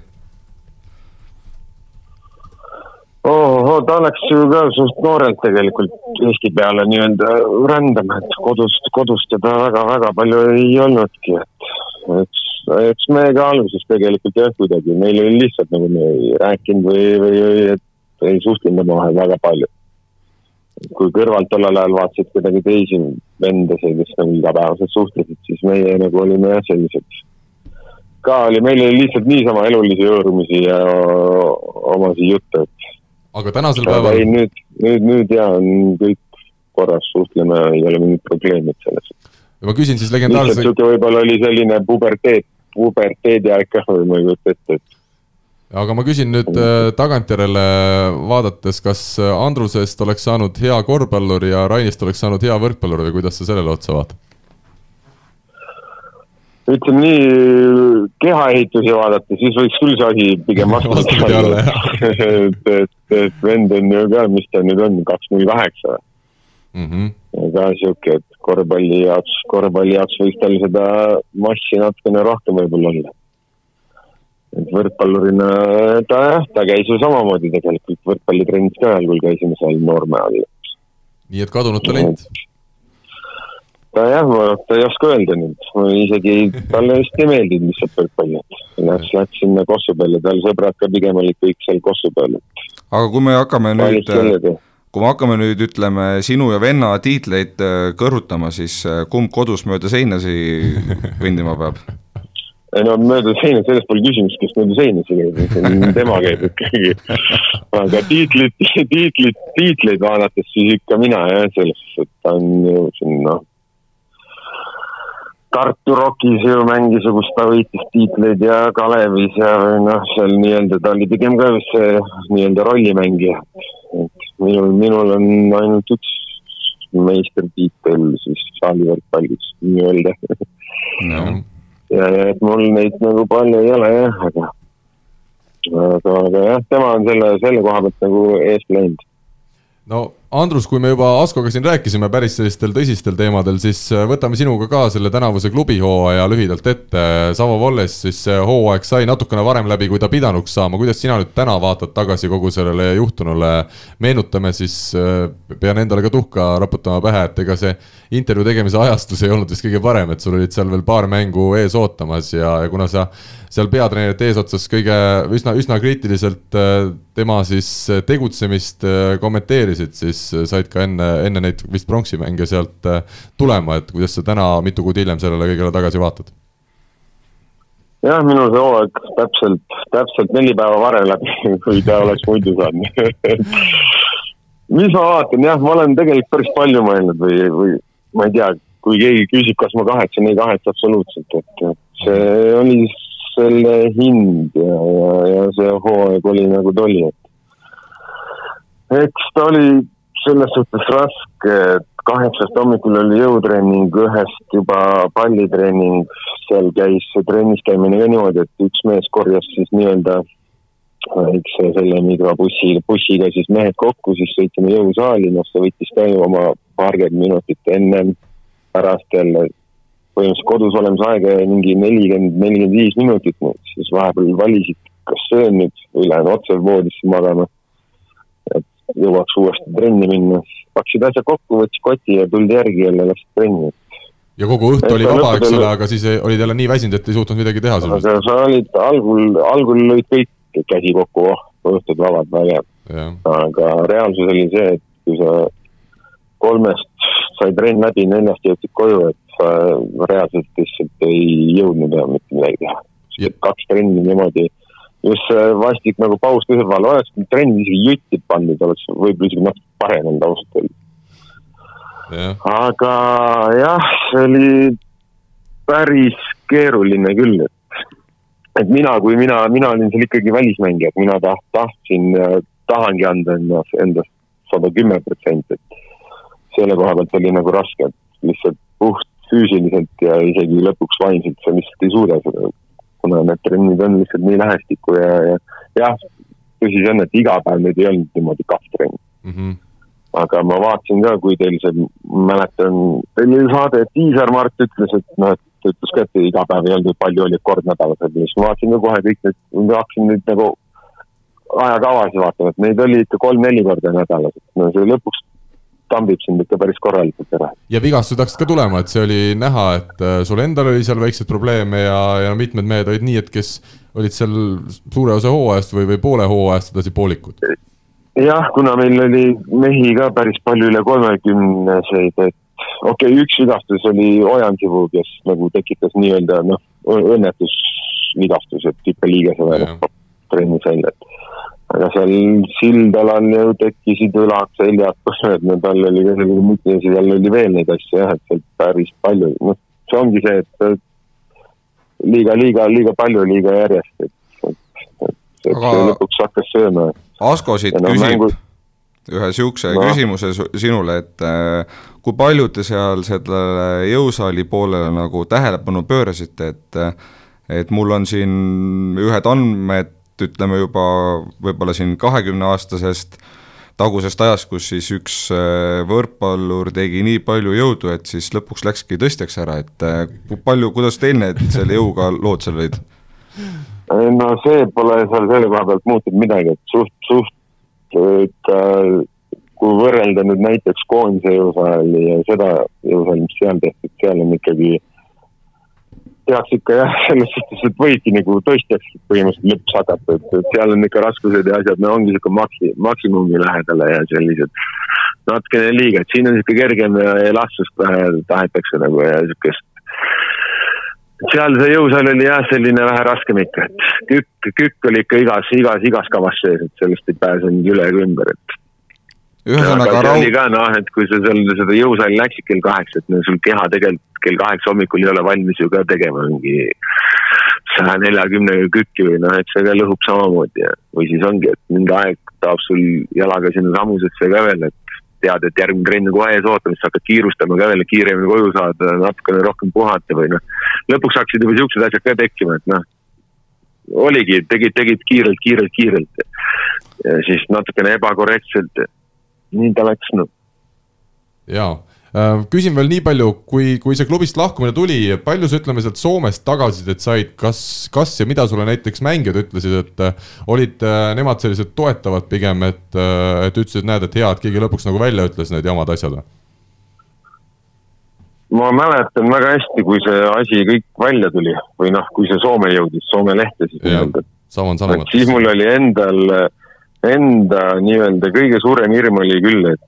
ohoh, ta läks ju ka suht noorelt tegelikult Eesti peale nii-öelda rändama, et kodust, kodust teda väga-väga palju ei olnudki, et eks, eks me ka alguses tegelikult jah, kuidagi, meil oli lihtsalt nagu me ei rääkinud või, või, või et ei suhtlenud omavahel väga palju. kui kõrvalt tollel ajal vaatasid kuidagi teisi vendasid, kes nagu igapäevaselt suhtlesid, siis meie nagu olime jah, sellised ka oli, meil oli lihtsalt niisama elulisi hõõrumisi ja omasid jutte, et aga tänasel aga ei päeval, nüüd, nüüd, nüüd ja on kõik korras, suhtleme, ei ole mingit probleemi selles. ma küsin siis lihtsalt legendaarse, sihuke võib-olla oli selline puberteet, puberteedi aeg ka või ma ei kujuta ette, et aga ma küsin nüüd äh, tagantjärele vaadates, kas äh, Andrusest oleks saanud hea korvpallur ja Rainist oleks saanud hea võrkpallur või kuidas sa sellele otsa vaatad? Ütleme nii, kehaehitusi vaadata, siis võiks küll see asi pigem (laughs) vastupidi olla, (laughs) et, et, et vend on ju ka, mis ta nüüd on, kaks null kaheksa. Mhm. ka sihuke, et korvpalli jaoks, korvpalli jaoks võiks tal seda massi natukene rohkem võib-olla olla. et võrkpallurina ta jah, ta käis ju samamoodi tegelikult võrkpallitrennis ka ajal, kui käisime seal Noorme all. nii et kadunud talent. Ta jah, ma, ta ei oska öelda nüüd, isegi talle vist ei meeldinud lihtsalt võrkpall, et läks, läks sinna Kossu peale, tal sõbrad ka pigem olid kõik seal Kossu peal, aga kui me hakkame nüüd, kui me hakkame nüüd ütleme sinu ja venna tiitleid äh, kõrvutama, siis äh, kumb kodus mööda seinasi kõndima peab? (laughs) ei no mööda seina, selles pole küsimust, kes mööda seinasid käib, tema käib ikkagi. aga tiitlit, tiitlit, tiitleid vaadates siis ikka mina jah, selles suhtes, et ta on ju siin noh. Tartu Rockis ju mängis ju, kus ta võitis tiitleid ja Kalevis ja noh, seal nii-öelda ta oli pigem ka vist see nii-öelda rollimängija. et minul, minul on ainult üks meistritiitel siis saalivõrkpallis nii-öelda ja, ja et mul neid nagu palju ei ole jah, aga, aga, aga jah, tema on selle, selle koha pealt nagu eest läinud. no Andrus, kui me juba Askoga siin rääkisime päris sellistel tõsistel teemadel, siis äh, võtame sinuga ka selle tänavuse klubihooaja lühidalt ette. Savo Volles siis see hooaeg sai natukene varem läbi, kui ta pidanuks saama, kuidas sina nüüd täna vaatad tagasi kogu sellele juhtunule? meenutame siis, äh, pean endale ka tuhka raputama pähe, et ega see intervjuu tegemise ajastus ei olnud vist kõige parem, et sul olid seal veel paar mängu ees ootamas ja, ja kuna sa seal peatreenerite eesotsas kõige üsna, üsna kriitiliselt äh, tema siis äh, tegutsemist äh, kommenteerisid, siis said ka enne, enne neid vist pronksi mänge sealt tulema, et kuidas sa täna mitu kuud hiljem sellele kõigele tagasi vaatad? jah, minul see hooaeg täpselt, täpselt neli päeva varem läbi, (laughs) kui ta oleks muidu saanud (laughs) mis ma vaatan, jah, ma olen tegelikult päris palju mõelnud või, või ma ei tea, kui keegi küsib, kas ma kahetsen, ei kahetse absoluutselt, et, et see oli selle hind ja, ja, ja see hooaeg oli nagu ta oli, et eks ta oli selles suhtes raske, et kaheksast hommikul oli jõutreening, ühest juba pallitreening, seal käis see trennis käimine ka niimoodi, et üks mees korjas siis nii-öelda eks selle mikrobussi, bussiga siis mehed kokku, siis sõitsime jõusaali, noh, see võttis ka ju oma paarkümmend minutit ennem, pärast jälle põhimõtteliselt kodus olemise aega mingi nelikümmend, nelikümmend viis minutit, siis vahepeal valisid, kas söön nüüd või lähen otse voodisse magama. Jõuaks uuesti trenni minna, pakkisid asjad kokku, võttis koti ja tuldi järgi jälle, läksid trenni. ja kogu õhtu oli vaba, eks ole, aga siis olid jälle nii väsinud, et ei suutnud midagi teha. aga sa olid algul, algul lõid kõik käsi kokku, oh, õhtud vabad, vägev. aga reaalsus oli see, et kui sa kolmest sai trenn läbi, neljast jõudsid koju, et sa reaalselt lihtsalt ei jõudnud enam mitte midagi teha. kaks trenni niimoodi, just see vastik nagu paus kõrval, oleks trenni isegi jutti pandud, oleks võib-olla isegi natuke parem olnud ausalt öeldes. aga jah, see oli päris keeruline küll, et, et mina, kui mina, mina olin seal ikkagi välismängija, et mina taht-, tahtsin, tahangi anda endast, endast sada kümme protsenti, et selle koha pealt oli nagu raske, et lihtsalt puht füüsiliselt ja isegi lõpuks vaimselt sa lihtsalt ei suuda seda, kuna need trennid on lihtsalt nii lähestikku ja, ja jah, tõsi see on, et iga päev nüüd ei olnud niimoodi kahvtrenn mm. -hmm. aga ma vaatasin ka, kui teil see, mäletan, teil oli saade, et Tiisar Mart ütles, et noh, et ta ütles ka, et iga päev ei olnud, palju oli kord nädalas, siis ma vaatasin ka kohe kõik need, hakkasin nüüd nagu ajakavasid vaatama, et neid oli ikka kolm-neli korda nädalas, et no see lõpuks tambib sind ikka päris korralikult ära. ja vigastused hakkasid ka tulema, et see oli näha, et äh, sul endal oli seal väikseid probleeme ja, ja mitmed mehed olid nii, et kes olid seal suure osa hooajast või, või poole hooajast edasi poolikud. jah, kuna meil oli mehi ka päris palju üle kolmekümneseid, et okei okay,, üks vigastus oli Ojansivu, kes nagu tekitas nii-öelda noh, õnnetusvigastus, et hüppeliigese peale trennis välja, et aga seal Sildalal ju tekkisid õlad, seljad, no tal oli ka selline muti ja seal oli veel neid asju jah, et sealt päris palju, noh, see ongi see, et liiga, liiga, liiga palju, liiga järjest, et, et, et, et aga... lõpuks hakkas sööma. Asko siit no, küsib mängu... ühe niisuguse no. küsimuse sinule, et äh, kui palju te seal sellele jõusaali poolele nagu tähelepanu pöörasite, et et mul on siin ühed andmed ütleme juba võib-olla siin kahekümneaastasest tagusest ajast, kus siis üks äh, võrkpallur tegi nii palju jõudu, et siis lõpuks läkski tõstjaks ära, et äh, palju, kuidas teil need selle jõuga lood seal olid? no see pole seal selle koha pealt muutunud midagi, et suht, suht, et äh, kui võrrelda nüüd näiteks koondise jõusaali ja seda jõusaali, mis seal tehtud, seal on ikkagi tehakse ikka jah, selles suhtes, et võidki nagu tõstjaks põhimõtteliselt lõpuks hakata, et, et seal on ikka raskused ja asjad, no ongi sihuke maksi-, maksimumi lähedale ja sellised natukene liiga, et siin on sihuke kergem ja elastsust tahetakse nagu ja sihukest. seal see jõusaal oli jah, selline vähe raskem ikka, et kükk, kükk oli ikka igas, igas, igas kavas sees, et sellest ei pääsenud üle ega ümber, et ühesõnaga raud-. oli ka noh, et kui sa seal seda jõusaali läksid kell kaheksa, et sul keha tegelikult kell kaheksa hommikul ei ole valmis ju ka tegema mingi saja neljakümnega kükki või noh, et see ka lõhub samamoodi ja, või siis ongi, et mingi aeg tahab sul jalaga sinna sammusesse ka veel, et tead, et järgmine trenn on kohe ees ootamas, sa hakkad kiirustama ka veel, et kiiremini koju saada, natukene rohkem puhata või noh. lõpuks hakkasid juba siuksed asjad ka tekkima, et noh, oligi, tegid, tegid kiirelt, kiirelt, kiirelt ja siis natukene ebakorrektselt nii ta läks, noh. jaa küsin veel nii palju, kui, kui see klubist lahkumine tuli, palju sa ütleme sealt Soomest tagasisidet said, kas, kas ja mida sulle näiteks mängijad ütlesid, et äh, olid äh, nemad sellised toetavad pigem, et, et ütlesid, näed, et hea, et keegi lõpuks nagu välja ütles need jamad asjad või? ma mäletan väga hästi, kui see asi kõik välja tuli või noh, kui see Soome jõudis, Soome lehte siis nii-öelda. siis mul oli endal, enda nii-öelda kõige suurem hirm oli küll, et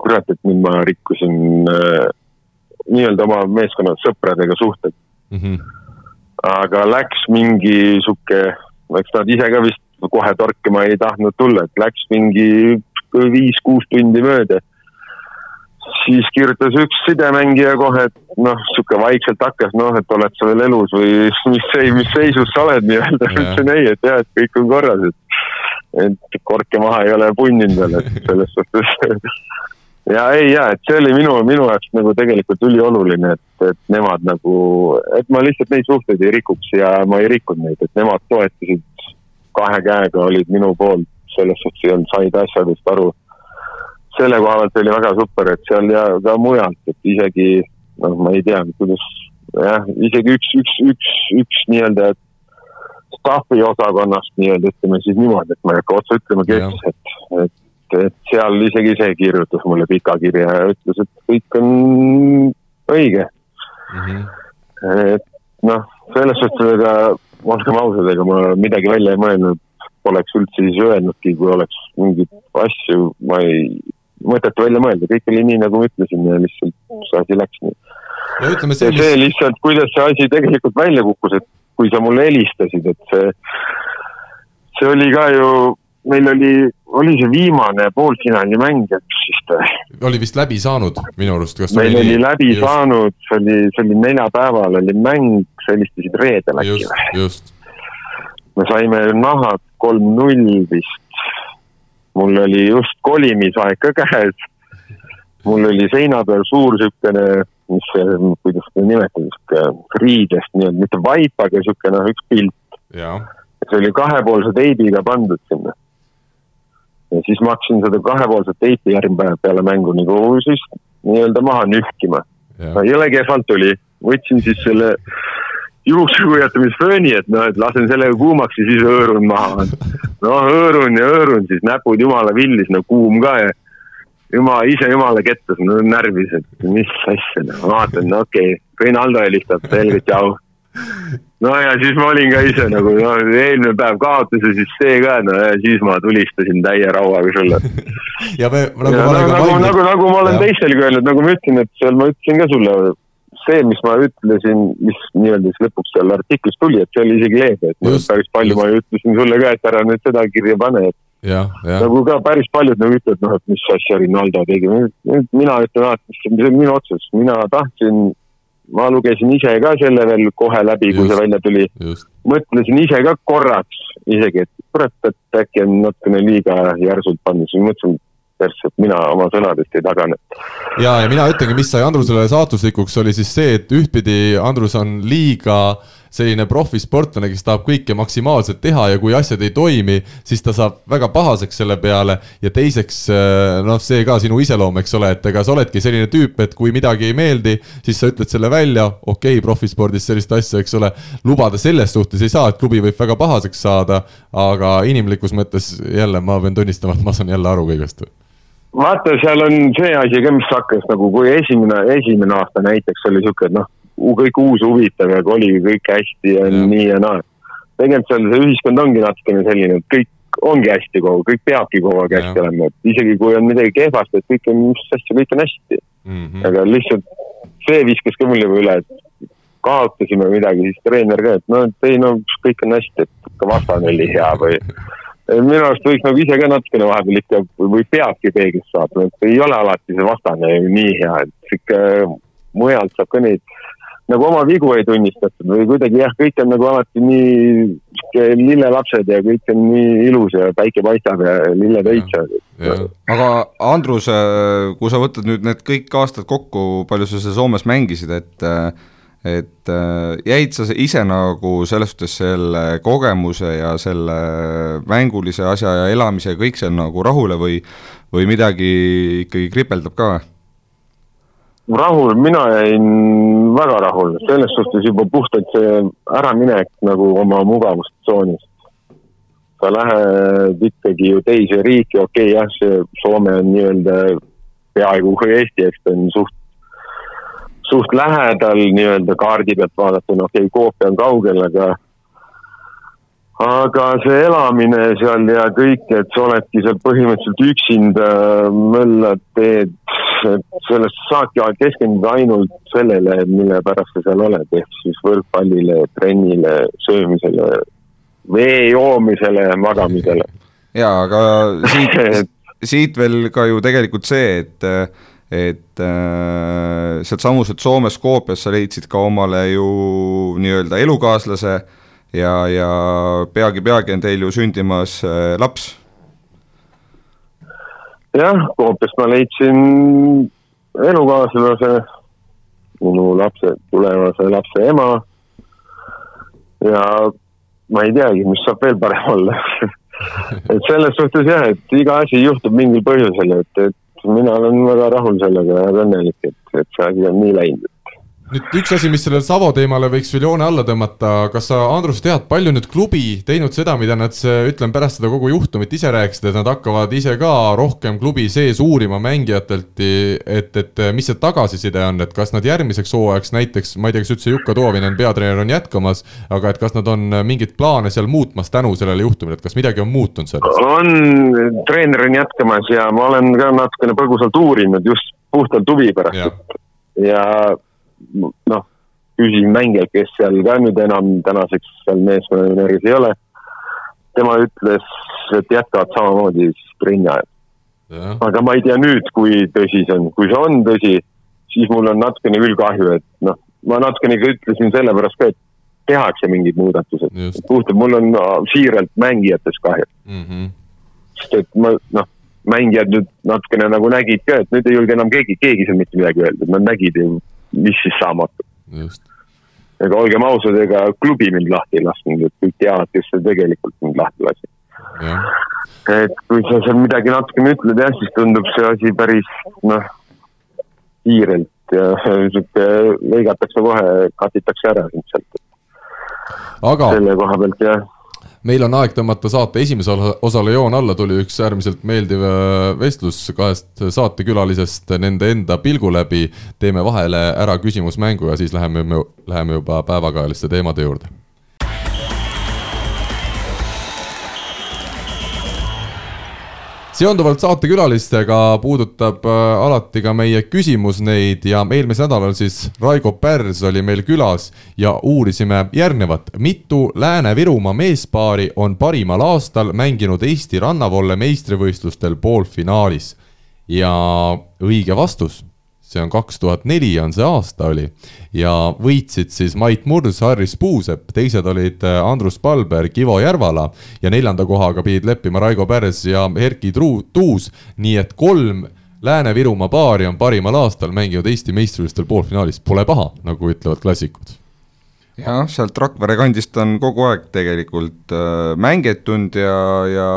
kurat, et nüüd ma rikkusin äh, nii-öelda oma meeskonna sõpradega suhted mm. -hmm. aga läks mingi sihuke, eks nad ise ka vist kohe torkima ei tahtnud tulla, et läks mingi viis-kuus tundi mööda. siis kirjutas üks sidemängija kohe, et noh, sihuke vaikselt hakkas, noh, et oled sa veel elus või mis, mis seisus sa oled nii-öelda. ütlesin ei, et jah, et kõik on korras, et et korke maha ei ole punninud veel, et selles suhtes (laughs) ja ei ja, et see oli minu, minu jaoks nagu tegelikult ülioluline, et, et nemad nagu, et ma lihtsalt neid suhteid ei rikuks ja ma ei rikkunud neid, et nemad toetasid kahe käega, olid minu poolt, selles suhtes ei olnud, said asjadest aru. selle koha pealt oli väga super, et seal ja ka mujalt, et isegi noh, ma ei tea, kuidas jah, isegi üks, üks, üks, üks nii-öelda staffi osakonnast nii-öelda ütleme siis niimoodi, et ma ei hakka otse ütlema, kes, et, et et seal isegi see kirjutas mulle pika kirja ja ütles, et kõik on õige mm. -hmm. et noh, selles suhtes, ega olgem ausad, ega ma midagi välja ei mõelnud, poleks üldse siis öelnudki, kui oleks mingeid asju, ma ei, mõtet välja mõelda, kõik oli nii, nagu ma ütlesin ja lihtsalt see asi läks nii. ja ütleme see, see lihtsalt, kuidas see asi tegelikult välja kukkus, et kui sa mulle helistasid, et see, see oli ka ju meil oli, oli see viimane poolfinaali mäng, et siis ta. oli vist läbi saanud minu arust, kas meil oli, oli läbi just... saanud, see oli, see oli neljapäeval oli mäng, sa helistasid reedel äkki või? just. me saime nahad kolm-null vist. mul oli just kolimisaeg ka käes. mul oli seina peal suur siukene, mis see, kuidas seda nimetada, sihuke riidest nii-öelda, mitte vaip, aga sihuke noh, üks pilt. see oli kahepoolse teibiga pandud sinna ja siis ma hakkasin seda kahepoolset teipi järgmine päev peale mängu nagu siis nii-öelda maha nühkima. jõle kehvalt tuli, võtsin siis selle juuksekuivatamisfööni, et noh, et lasen sellega kuumaks ja siis hõõrun maha. noh, hõõrun ja hõõrun, siis näpud jumala villis, no kuum ka ja jumal, ise jumala kettas, no närvis, et mis asja, no vaatan, no okei okay., Reinaldo helistab, selge, tšau no ja siis ma olin ka ise nagu noh, eelmine päev kaotas ja siis see ka, no ja siis ma tulistasin täie rauaga sulle. (laughs) Ja me nagu ja, nagu, nagu, nagu, nagu ma olen teistelgi öelnud, nagu ma ütlesin, et seal ma ütlesin ka sulle, see, mis ma ütlesin, mis nii-öelda siis lõpuks seal artiklis tuli, et see oli isegi leebe, et just, päris palju just. ma ütlesin sulle ka, et ära nüüd seda kirja pane, et Ja, ja. nagu ka päris paljud nagu ütlevad, noh, et mis asja Rinaldo tegi, mina ütlen alati, see on minu otsus, mina tahtsin ma lugesin ise ka selle veel kohe läbi, kui see välja tuli. mõtlesin ise ka korraks isegi, et kurat, et äkki on natukene liiga järsult pandud, siis mõtlesin, persse, et mina oma sõnadest ei tagane. ja, ja mina ütlengi, mis sai Andrusele saatuslikuks, oli siis see, et ühtpidi Andrus on liiga äh, selline profisportlane, kes tahab kõike maksimaalselt teha ja kui asjad ei toimi, siis ta saab väga pahaseks selle peale. ja teiseks äh, noh, see ka sinu iseloom, eks ole, et ega sa oledki selline tüüp, et kui midagi ei meeldi, siis sa ütled selle välja, okei okay,, profispordis sellist asja, eks ole. lubada selles suhtes ei saa, et klubi võib väga pahaseks saada, aga inimlikus mõttes jälle ma pean tunnistama, et ma saan jälle aru kõigest vaata, seal on see asi ka, mis hakkas nagu, kui esimene, esimene aasta näiteks oli sihuke, et noh, kõik uus huvitav ja oligi kõik hästi ja, ja. nii ja naa. tegelikult seal see ühiskond ongi natukene selline, et kõik ongi hästi kogu kõik peabki kogu aeg hästi olema, et isegi kui on midagi kehvasti, et kõik on, mis asja, kõik on hästi mm. -hmm. aga lihtsalt see viskas ka mulle üle, et kaotasime midagi, siis treener ka, et no, et ei no kõik on hästi, et ka vastane oli hea või (laughs) minu arust võiks nagu ise ka natukene vahepeal ikka või peabki peeglist vaatama, et ei ole alati see vastane nii hea, et sihuke mujalt saab ka neid nagu oma vigu ei tunnistatud või kuidagi jah, kõik on nagu alati nii lillelapsed ja kõik on nii ilus ja päike paistab ja lilled õitsevad. aga Andrus, äh, kui sa võtad nüüd need kõik aastad kokku, palju sa seal Soomes mängisid, et äh, et äh, jäid sa ise nagu selles suhtes selle kogemuse ja selle mängulise asja ja elamise ja kõik see nagu rahule või, või midagi ikkagi kripeldab ka? Rahul, mina jäin väga rahul, selles suhtes juba puhtalt see äraminek nagu oma mugavustsoonist. sa lähed ikkagi ju teise riiki, okei okay, jah, see Soome on nii-öelda peaaegu kui Eesti, eks ta on suht suht lähedal nii-öelda kaardi pealt vaadatuna, okei okay,, Coop on kaugel, aga aga see elamine seal ja kõik, et sa oledki seal põhimõtteliselt üksinda, möllad, teed, et sellest saadki keskenduda ainult sellele, mille pärast sa seal oled, ehk siis võrkpallile, trennile, söömisele, vee joomisele, magamisele. jaa, aga (laughs) siit siit veel ka ju tegelikult see, et et äh, sealtsamuselt Soome Skopjas sa leidsid ka omale ju nii-öelda elukaaslase ja, ja peagi-peagi on teil ju sündimas äh, laps. jah, Skopjast ma leidsin elukaaslase, minu lapse, tulevase lapse ema. Ja ma ei teagi, mis saab veel parem olla. (laughs) Et selles suhtes jah, et iga asi juhtub mingil põhjusel, et, et mina olen väga rahul sellega ja õnnelik, et, et see asi on nii läinud nüüd üks asi, mis sellele Savo teemale võiks veel joone alla tõmmata, kas sa, Andrus, tead, palju nüüd klubi teinud seda, mida nad, ütleme pärast seda kogu juhtumit ise rääkisid, et nad hakkavad ise ka rohkem klubi sees uurima mängijatelt, et, et mis see tagasiside on, et kas nad järgmiseks hooajaks näiteks, ma ei tea, kas üldse Jukka Toovinen, peatreener, on jätkamas, aga et kas nad on mingeid plaane seal muutmas tänu sellele juhtumile, et kas midagi on muutunud selles? on, treener on jätkamas ja ma olen ka natukene põgusalt uurinud just puhtalt huvi pärast ja, ja noh, küsisin mängijalt, kes seal ka nüüd enam tänaseks seal meeskonnanimekirjas ei ole. tema ütles, et jätkavad samamoodi siis trenni ajal. aga ma ei tea nüüd, kui tõsi see on, kui see on tõsi, siis mul on natukene küll kahju, et noh, ma natukene ka ütlesin sellepärast ka, et tehakse mingid muudatused. puhtalt mul on siiralt mängijatest kahju mm. -hmm. sest et ma noh, mängijad nüüd natukene nagu nägid ka, et nüüd ei julge enam keegi, keegi seal mitte midagi öelda, nad nägid ju mis siis saama hakkab. ega olgem ausad, ega klubi mind lahti ei lasknud, et kõik teavad, kes see tegelikult mind lahti lasi. et kui sa seal midagi natukene ütled jah, siis tundub see asi päris noh, kiirelt ja (laughs) sihuke lõigatakse kohe, katitakse ära sind sealt. aga selle koha pealt jah meil on aeg tõmmata saate esimesele osale joon alla, tuli üks äärmiselt meeldiv äh, vestlus kahest saatekülalisest nende enda pilgu läbi. teeme vahele ära küsimusmängu ja siis läheme, läheme juba päevakajaliste teemade juurde seonduvalt saatekülalistega puudutab äh, alati ka meie küsimus neid ja eelmisel nädalal siis Raigo Pärs oli meil külas ja uurisime järgnevat. mitu Lääne-Virumaa meespaari on parimal aastal mänginud Eesti rannavolle meistrivõistlustel poolfinaalis? ja õige vastus see on kaks tuhat neli on see aasta oli. ja võitsid siis Mait Murs, Harris Puusepp, teised olid äh, Andrus Palberg, Ivo Järvala ja neljanda kohaga pidid leppima Raigo Pärs ja Erki Truu-, Tuus, nii et kolm Lääne-Virumaa paari on parimal aastal mänginud Eesti meistrivõistlustel poolfinaalis, pole paha, nagu ütlevad klassikud. Jah, sealt Rakvere kandist on kogu aeg tegelikult äh, mängitud ja, ja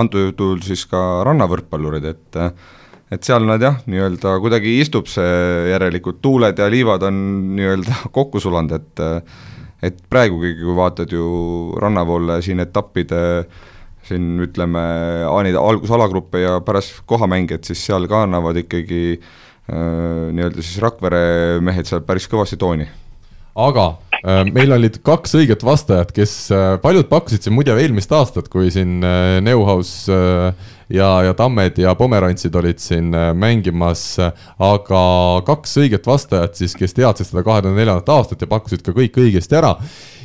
antud juhul siis ka rannavõrkpallurid, et äh, et seal nad jah, nii-öelda kuidagi istub see järelikult, tuuled ja liivad on nii-öelda (laughs) kokku sulanud, et et praegugi, kui vaatad ju rannapoole siin etappide siin ütleme, algus alagruppe ja pärast kohamängijad, siis seal ka annavad ikkagi äh, nii-öelda siis Rakvere mehed seal päris kõvasti tooni. aga meil olid kaks õiget vastajat, kes äh,, paljud pakkusid siin muide eelmist aastat, kui siin äh, Neuhaus äh, ja, ja Tammed ja Pomerantsid olid siin äh, mängimas, aga kaks õiget vastajat siis, kes teadsid seda kahe tuhande neljandat aastat ja pakkusid ka kõik õigesti ära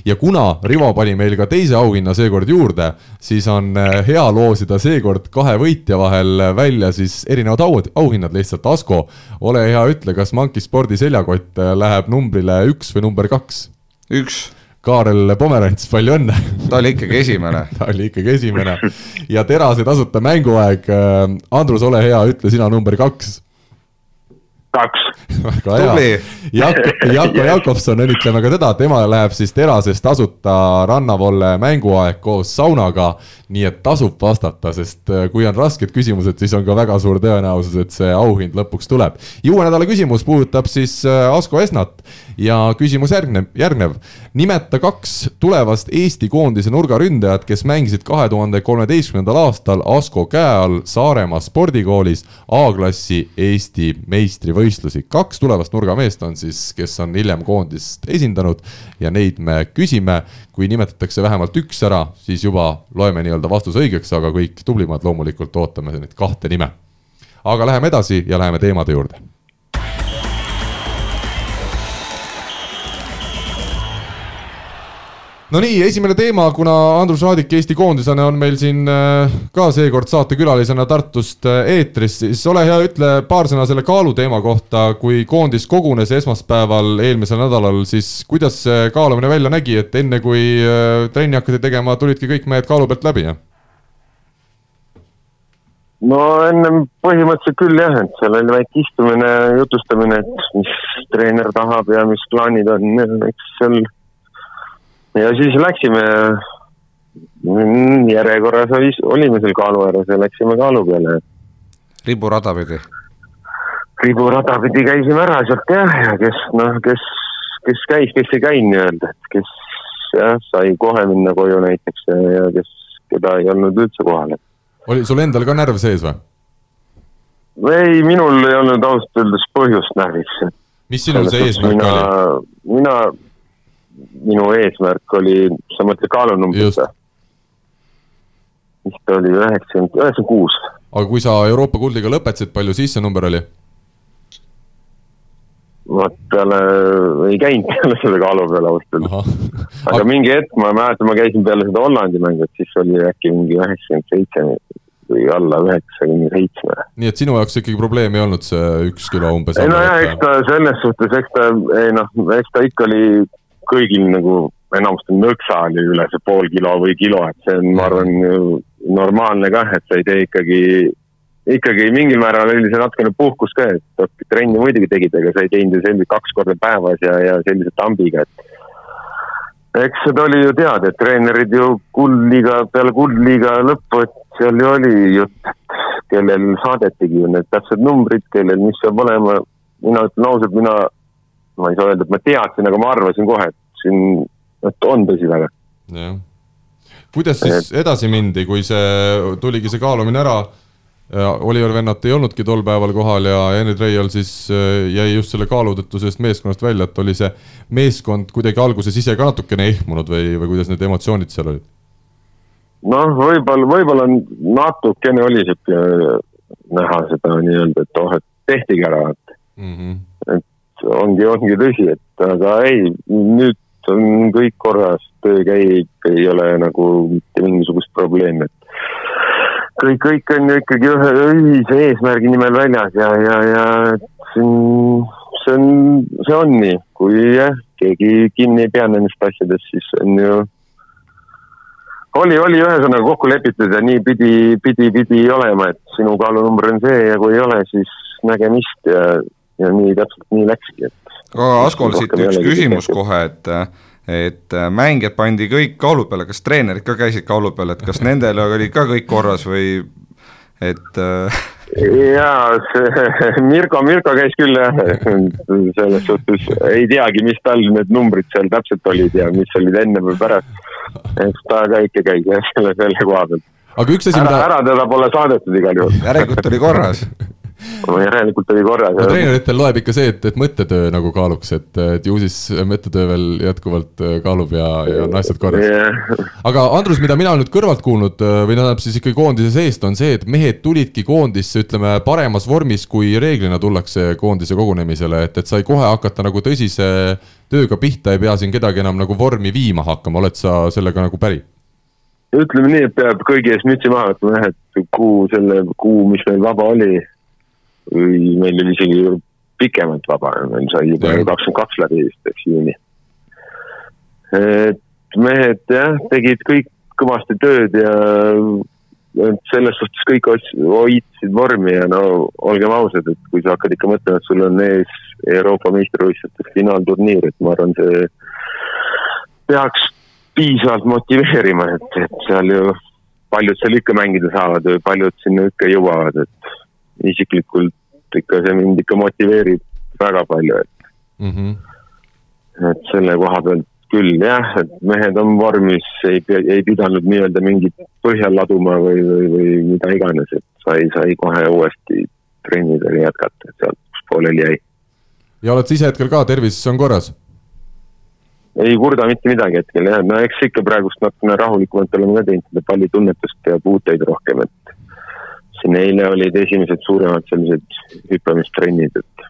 ja kuna Rivo pani meil ka teise auhinna seekord juurde, siis on äh, hea loosida seekord kahe võitja vahel välja siis erinevad au, auhinnad lihtsalt. Asko, ole hea, ütle, kas Monkey Spordi seljakott äh, läheb numbrile üks või number kaks? Üks Kaarel Pomerants, palju õnne! ta oli ikkagi esimene (laughs) ta oli ikkagi esimene ja Terase tasuta mänguaeg. Andrus, ole hea, ütle sina number kaks. kaks. väga hea Tubli.. Jako, Jako Jakobson, õnnitleme ka teda, tema läheb siis Terases tasuta rannavolle mänguaeg koos saunaga. nii et tasub vastata, sest äh, kui on rasked küsimused, siis on ka väga suur tõenäosus, et see auhind lõpuks tuleb. uue nädala küsimus puudutab siis äh, Asko Esnat ja küsimus järgnev, järgnev. nimeta kaks tulevast Eesti koondise nurgaründajat, kes mängisid kahe tuhande kolmeteistkümnendal aastal Asko käe all Saaremaa spordikoolis A-klassi Eesti meistrivõistlusi. kaks tulevast nurgameest on siis, kes on hiljem koondist esindanud ja neid me küsime. kui nimetatakse vähemalt üks ära, siis juba loeme nii-öelda vastuse õigeks, aga kõik tublimad loomulikult ootame neid kahte nime. aga läheme edasi ja läheme teemade juurde no nii, esimene teema, kuna Andrus Raadik Eesti koondisena on meil siin äh, ka seekord saatekülalisena Tartust äh, eetris, siis ole hea, ütle paar sõna selle kaaluteema kohta, kui koondis kogunes esmaspäeval eelmisel nädalal, siis kuidas see kaalumine välja nägi, et enne kui äh, trenni hakati tegema, tulidki kõik mehed kaalu pealt läbi, jah? no ennem põhimõtteliselt küll jah, et seal oli väike istumine, jutustamine, et mis treener tahab ja mis plaanid on, eks seal. Ja siis läksime mm, järjekorras oli, olime seal kaalu ääres ja läksime kaalu peale. riburada pidi. riburada pidi käisime ära sealt jah, ja kes noh, kes, kes käis, kes ei käinud nii-öelda, et kes jah, sai kohe minna koju näiteks ja, ja kes, keda ei olnud üldse kohal, oli sul endal ka närv sees või? ei, minul ei olnud ausalt öeldes põhjust närviks. mis sinul see eesmärk mina, oli?, mina, minu eesmärk oli, sa mõtled kaalunumbrit või? mis ta oli, üheksakümmend, üheksakümmend kuus. aga kui sa Euroopa kuldiga lõpetasid, palju siis see number oli? vot peale, ei käinud peale selle kaalu peale ausalt öeldes. aga mingi hetk ma mäletan, ma käisin peale seda Hollandi mängu, et siis oli äkki mingi üheksakümmend seitse või alla üheksakümne seitsme. nii et sinu jaoks ikkagi probleemi ei olnud see üks kilo umbes? ei nojah, eks ta selles suhtes, eks ta, ei noh, eks ta ikka oli kõigil nagu enamustel nõksa oli üle see pool kilo või kilo, et see on, ma arvan, normaalne kah, et sa ei tee ikkagi, ikkagi mingil määral oli see natukene puhkus ka, et trenni muidugi tegid, aga sa ei teinud ju selliselt kaks korda päevas ja, ja sellise tambiga, et eks seda oli ju teada, et treenerid ju kuldliiga, peale kuldliiga lõppu, et seal ju oli jutt, kellel saadetigi ju need täpsed numbrid, kellel mis peab olema. mina ütlen ausalt, mina, ma ei saa öelda, et ma teadsin, aga ma arvasin kohe, et siin, et on tõsi väga. jah. kuidas siis edasi mindi, kui see, tuligi see kaalumine ära, Oliver Vennat ei olnudki tol päeval kohal ja Henri Treial siis äh, jäi just selle kaalu tõttu sellest meeskonnast välja, et oli see meeskond kuidagi alguses ise ka natukene ehmunud või, või kuidas need emotsioonid seal olid? noh, võib-olla, võib-olla natukene oli sihuke näha seda nii-öelda, et oh, et tehtigi ära, et Mm -hmm. ongi, ongi tõsi, et aga ei, nüüd on kõik korras, töö käib, ei ole nagu mitte mingisugust probleemi, et kõik, kõik on ju ikkagi ühe ühise eesmärgi nimel väljas ja, ja, ja see on, see on, see on nii, kui jah, keegi kinni ei pea nendest asjadest, siis on ju oli, oli ühesõnaga kokku lepitud ja nii pidi, pidi, pidi olema, et sinu kaalunumber on see ja kui ei ole, siis nägemist ja, ja nii täpselt nii läkski, et. aga Askol siit üks küsimus kohe, et et mängijad pandi kõik kaalu peale, kas treenerid ka käisid kaalu peal, et kas nendel oli ka kõik korras või et äh, jaa, see (laughs) Mirko, Mirko käis küll jah, selles suhtes ei teagi, mis tal need numbrid seal täpselt olid ja mis olid enne või pärast. eks ta ka ikka käis jah, selle, selle koha pealt. aga üks asi, ära, mida ära teda pole saadetud igal juhul. järelikult oli korras. (laughs) järelikult oli korras no,. treeneritel loeb ikka see, et, et mõttetöö nagu kaaluks, et, et ju siis mõttetöö veel jätkuvalt äh, kaalub ja, ja on asjad korras. jah, aga Andrus, mida mina olen nüüd kõrvalt kuulnud äh, või tähendab siis ikkagi koondise seest, on see, et mehed tulidki koondisse, ütleme paremas vormis, kui reeglina tullakse koondise kogunemisele, et, et sai kohe hakata nagu tõsise tööga pihta, ei pea siin kedagi enam nagu vormi viima hakkama, oled sa sellega nagu päri? ütleme nii, et peab kõigi ees mütsi maha võtma jah, et kuu, selle kuu, mis meil vaba oli, või meil oli isegi pikemalt vaba, meil sai juba kakskümmend kaks läbi vist, eks juuni. et mehed jah, tegid kõik kõvasti tööd ja selles suhtes kõik hoidsid vormi ja no olgem ausad, et kui sa hakkad ikka mõtlema, et sul on ees Euroopa meistrivõistlustes finaalturniir, et ma arvan, see peaks piisavalt motiveerima, et, et seal ju paljud seal ikka mängida saavad või paljud sinna ikka jõuavad, et isiklikult ikka see mind ikka motiveerib väga palju, et mm. -hmm. et selle koha pealt küll jah, et mehed on vormis, ei, ei pidanud nii-öelda mingit põhjal laduma või, või, või mida iganes, et sai, sai kohe uuesti trennidega jätkata, et sealt, kus pooleli jäi. ja oled sa ise hetkel ka, tervis on korras? ei kurda mitte midagi hetkel jah, no eks ikka praegust natukene rahulikumalt oleme ka teinud seda pallitunnetust ja puuteid rohkem, et siin eile olid esimesed suuremad sellised hüppamistrennid, et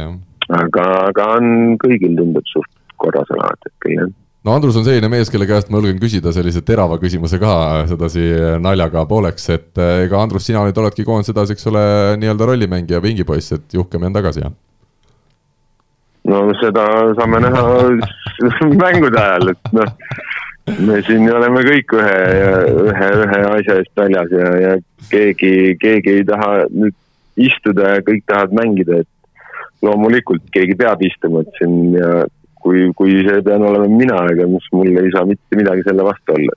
ja. aga, aga on kõigil tundub suht korras olevat hetkel jah no Andrus on selline mees, kelle käest ma julgen küsida sellise terava küsimuse ka sedasi naljaga pooleks, et eh, ega Andrus, sina nüüd oledki koondise edasi, eks ole, nii-öelda rollimängija, pingipoiss, et Juhkem on tagasi, jah? no seda saame näha (laughs) mängude ajal, et noh, me siin oleme kõik ühe, ühe, ühe asja eest väljas ja, ja keegi, keegi ei taha nüüd istuda ja kõik tahavad mängida, et loomulikult keegi peab istuma, et siin ja kui, kui see pean olema mina, ega mis mul ei saa mitte midagi selle vastu olla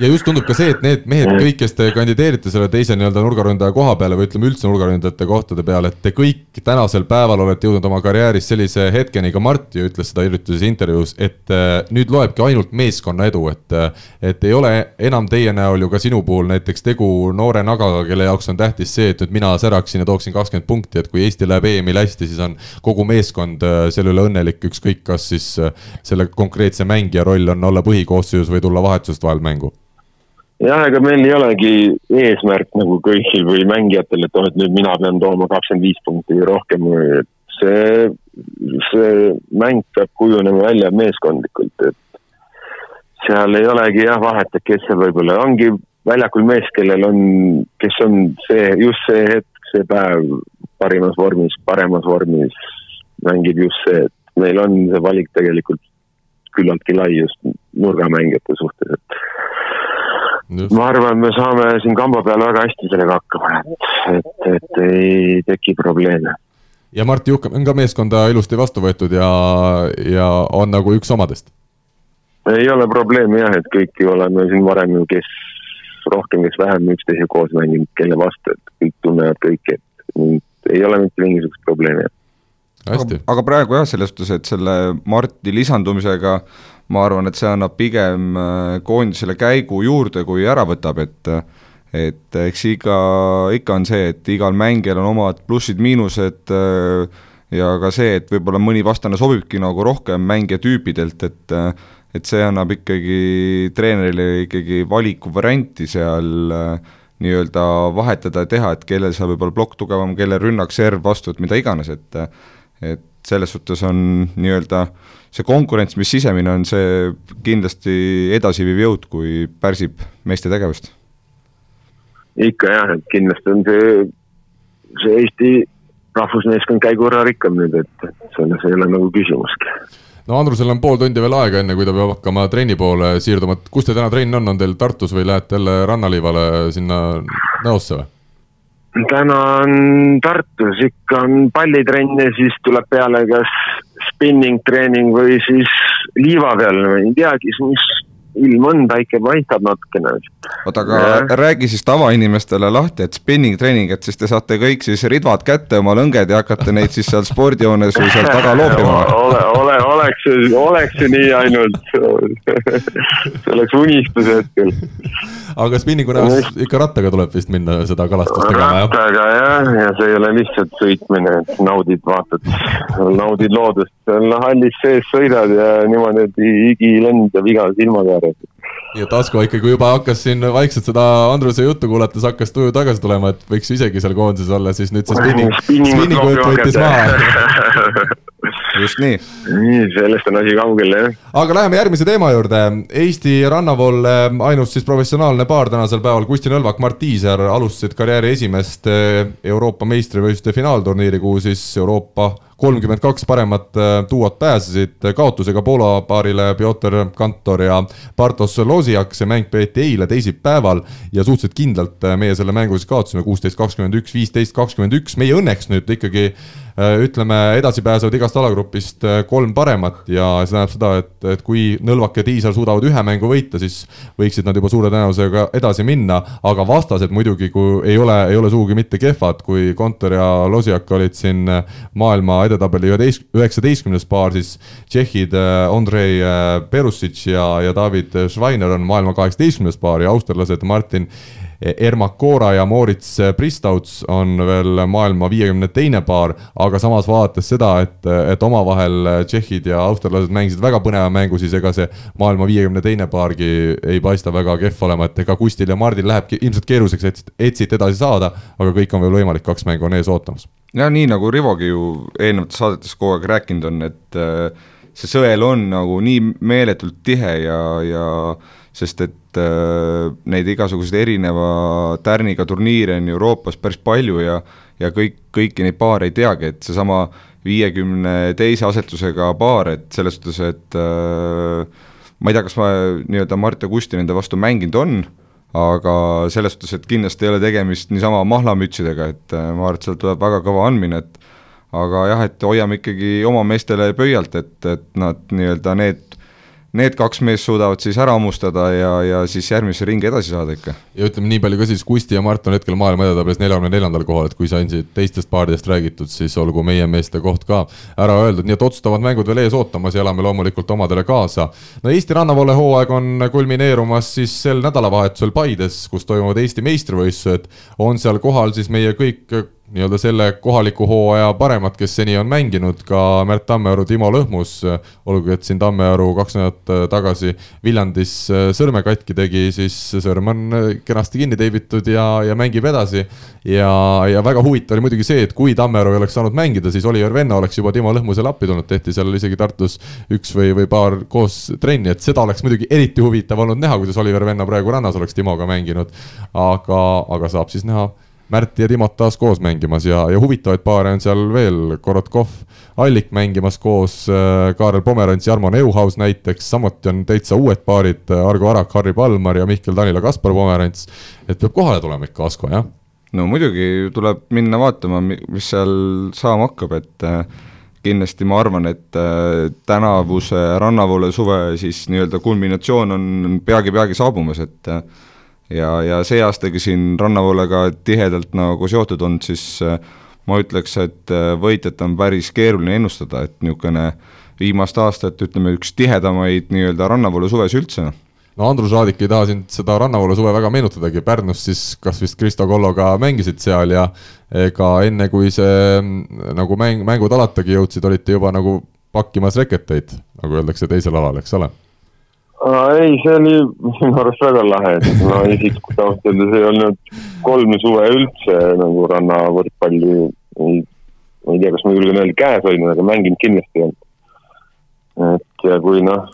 ja just tundub ka see, et need mehed kõik, kes te kandideerite selle teise nii-öelda nurgaründaja koha peale või ütleme üldse nurgaründajate kohtade peale, et te kõik tänasel päeval olete jõudnud oma karjääris sellise hetkeni, ka Mart ju ütles seda hiljuti intervjuus, et äh, nüüd loebki ainult meeskonna edu, et äh, et ei ole enam teie näol ju ka sinu puhul näiteks tegu noore nagaga, kelle jaoks on tähtis see, et nüüd mina säraksin ja tooksin kakskümmend punkti, et kui Eesti läheb EM-il hästi, siis on kogu meeskond äh, selle üle õnnelik, ükskõik, kas siis selle konkreetse mängija roll on olla põhikoosseisus või tulla vahetusest vahel mängu jah, ega meil ei olegi eesmärk nagu kõigil või mängijatel, et oh, et nüüd mina pean tooma kakskümmend viis punkti või rohkem, et see, see mäng peab kujunema välja meeskondlikult, et seal ei olegi jah vahet, et kes seal võib-olla ongi väljakul mees, kellel on, kes on see, just see hetk, see päev parimas vormis, paremas vormis, mängib just see, et meil on see valik tegelikult küllaltki lai just nurgamängijate suhtes, et ma arvan, me saame siin kamba peal väga hästi sellega hakkama, et, et, et ei teki probleeme. ja Mart Juhkam on ka meeskonda ilusti vastu võetud ja, ja on nagu üks omadest? ei ole probleemi jah, et kõik ju oleme siin varem ju, kes rohkem, kes vähem üksteise koos mänginud, kelle vastu, et kõik tunnevad kõiki, et ei ole mitte mingisugust probleemi. aga, aga praegu jah, selles suhtes, et selle Marti lisandumisega äh, ma arvan, et see annab pigem äh, koondisele käigu juurde, kui ära võtab, et et eks iga, ikka on see, et igal mängijal on omad plussid-miinused äh, ja ka see, et võib-olla mõni vastane sobibki nagu rohkem mängijatüüpidelt, et et see annab ikkagi treenerile ikkagi valikuvarianti seal äh, nii-öelda vahetada ja teha, et kellel seal võib-olla plokk tugevam, kellel rünnak, serv, vastu, et mida iganes, et et selles suhtes on nii-öelda see konkurents, mis sisemine on, see kindlasti edasiviiv jõud, kui pärsib meeste tegevust. ikka jah, et kindlasti on see, see Eesti rahvusmeeskond käigurarikkam nüüd, et selles ei ole nagu küsimustki. no Andrusel on pool tundi veel aega, enne kui ta peab hakkama trenni poole siirduma, et kus teil täna trenn on, on teil Tartus või lähete jälle rannaliivale sinna Nõosse või? Täna on Tartus, ikka on pallitrenn ja siis tuleb peale kas spinning treening või siis liiva peal, ei teagi, mis ilm on, päike paistab natukene. oota, aga ja. räägi siis tavainimestele lahti, et spinning treening, et siis te saate kõik siis ridvad kätte, oma lõnged ja hakkate neid siis seal spordihoones või seal taga (laughs) loopima ole, ole, oleks oleks see nii ainult. (laughs) See oleks unistus hetkel. Aga spinningu näos ikka rattaga tuleb vist minna seda kalastust tegema, jah? rattaga jah, ja see ei ole lihtsalt sõitmine, et naudid, vaatad, naudid loodust, seal hallis sees sõidad ja niimoodi, et higi lendab iga silmaga ääres ja Tasko ikkagi juba hakkas siin vaikselt seda Andruse juttu kuulates hakkas tuju tagasi tulema, et võiks isegi seal koondises olla, siis nüüd see spinning, spinningu jutt võttis maha (laughs) just nii. nii, sellest on asi kaugel, jah. aga läheme järgmise teema juurde. Eesti rannavool ainus siis professionaalne paar tänasel päeval, Kusti Nõlvak, Mart Tiisar alustasid karjääri esimest eh, Euroopa meistrivõistluste finaalturniiri, kuhu siis Euroopa kolmkümmend kaks paremat duot pääsesid kaotusega Poola paarile Piotr Kantor ja Bartos Loziak, see mäng peeti eile teisipäeval ja suhteliselt kindlalt meie selle mängu siis kaotasime kuusteist, kakskümmend üks, viisteist, kakskümmend üks, meie õnneks nüüd ikkagi Äh, ütleme, edasi pääsevad igast alagrupist äh, kolm paremat ja see tähendab seda, et, et kui Nõlvak ja Tiisal suudavad ühe mängu võita, siis võiksid nad juba suure tõenäosusega edasi minna, aga vastased muidugi, kui ei ole, ei ole sugugi mitte kehvad, kui Kontor ja Losiak olid siin äh, maailma edetabeli üheteist, üheksateistkümnes paar, siis tšehhid Andrei Perusic ja, ja David Schweiner on maailma kaheksateistkümnes paar ja austerlased Martin Ermak Koora ja Moritz Pristauts on veel maailma viiekümne teine paar, aga samas vaadates seda, et, et omavahel tšehhid ja austerlased mängisid väga põneva mängu, siis ega see maailma viiekümne teine paargi ei paista väga kehv olema, et ega Kustil ja Mardil läheb ilmselt keeruliseks, et, et siit edasi saada, aga kõik on veel võimalik, kaks mängu on ees ootamas. ja nii, nagu Rivogi ju eelnevates saadetes kogu aeg rääkinud on, et äh, see sõel on nagu nii meeletult tihe ja, ja sest et äh, neid igasuguseid erineva tärniga turniire on Euroopas päris palju ja ja kõik, kõiki neid paare ei teagi, et seesama viiekümne teise asetusega paar, et selles suhtes, et äh, ma ei tea, kas ma nii-öelda Mart ja Kusti nende vastu mänginud on, aga selles suhtes, et kindlasti ei ole tegemist niisama mahlamütsidega, et äh, ma arvan, et sealt tuleb väga kõva andmine, et aga jah, et hoiame ikkagi oma meestele pöialt, et, et nad nii-öelda need need kaks meest suudavad siis ära hammustada ja, ja siis järgmisse ringi edasi saada ikka. ja ütleme nii palju ka siis, Kusti ja Mart on hetkel maailma edetabelis neljakümne neljandal kohal, et kui sai siin teistest paaridest räägitud, siis olgu meie meeste koht ka ära öeldud, nii et otsustavad mängud veel ees ootamas ja elame loomulikult omadele kaasa. no Eesti rannavoole hooaeg on kulmineerumas siis sel nädalavahetusel Paides, kus toimuvad Eesti meistrivõistlused, on seal kohal siis meie kõik nii-öelda selle kohaliku hooaja paremad, kes seni on mänginud, ka Märt Tammearu, Timo Lõhmus, olgugi et siin Tammearu kaks nädalat äh, tagasi Viljandis äh, sõrme katki tegi, siis sõrm on äh, kenasti kinni teibitud ja, ja mängib edasi. ja, ja väga huvitav oli muidugi see, et kui Tammearu ei oleks saanud mängida, siis Oliver Venno oleks juba Timo Lõhmusele appi tulnud, tehti seal isegi Tartus üks või, või paar koos trenni, et seda oleks muidugi eriti huvitav olnud näha, kuidas Oliver Venno praegu rannas oleks Timoga mänginud. aga, aga saab siis näha Märt ja Timot taas koos mängimas ja, ja huvitavaid paare on seal veel, Korotkov, Allik mängimas koos, äh, Kaarel Pomerants, Jarmo Neuhaus näiteks, samuti on täitsa uued paarid, äh, Argo Arak, Harri Palmar ja Mihkel Tanila, Kaspar Pomerants. et peab kohale tulema ikka Asko, jah? no muidugi tuleb minna vaatama, mis seal saama hakkab, et äh, kindlasti ma arvan, et tänavuse rannavoole suve siis nii-öelda kulminatsioon on peagi-peagi saabumas, et ja, ja see aastagi siin rannavoolega tihedalt nagu seotud olnud, siis äh, ma ütleks, et äh, võitjat on päris keeruline ennustada, et niisugune viimast aastat ütleme, üks tihedamaid nii-öelda rannavoolu suves üldse. No Andrus Raadik ei taha sind seda rannavoolu suve väga meenutadagi, Pärnus siis kas vist Kristo Kolloga mängisid seal ja ega enne, kui see mm, nagu mäng, mängud alatagi jõudsid, olite juba nagu pakkimas reketeid, nagu öeldakse teisel alal, eks ole ei, see oli minu arust väga lahe, et ma isiklikult ausalt öeldes ei olnud kolm suve üldse nagu rannavõrkpalli, ma ei tea, kas ma julgen öelda käes hoidnud, aga mänginud kindlasti ei olnud. et ja kui noh,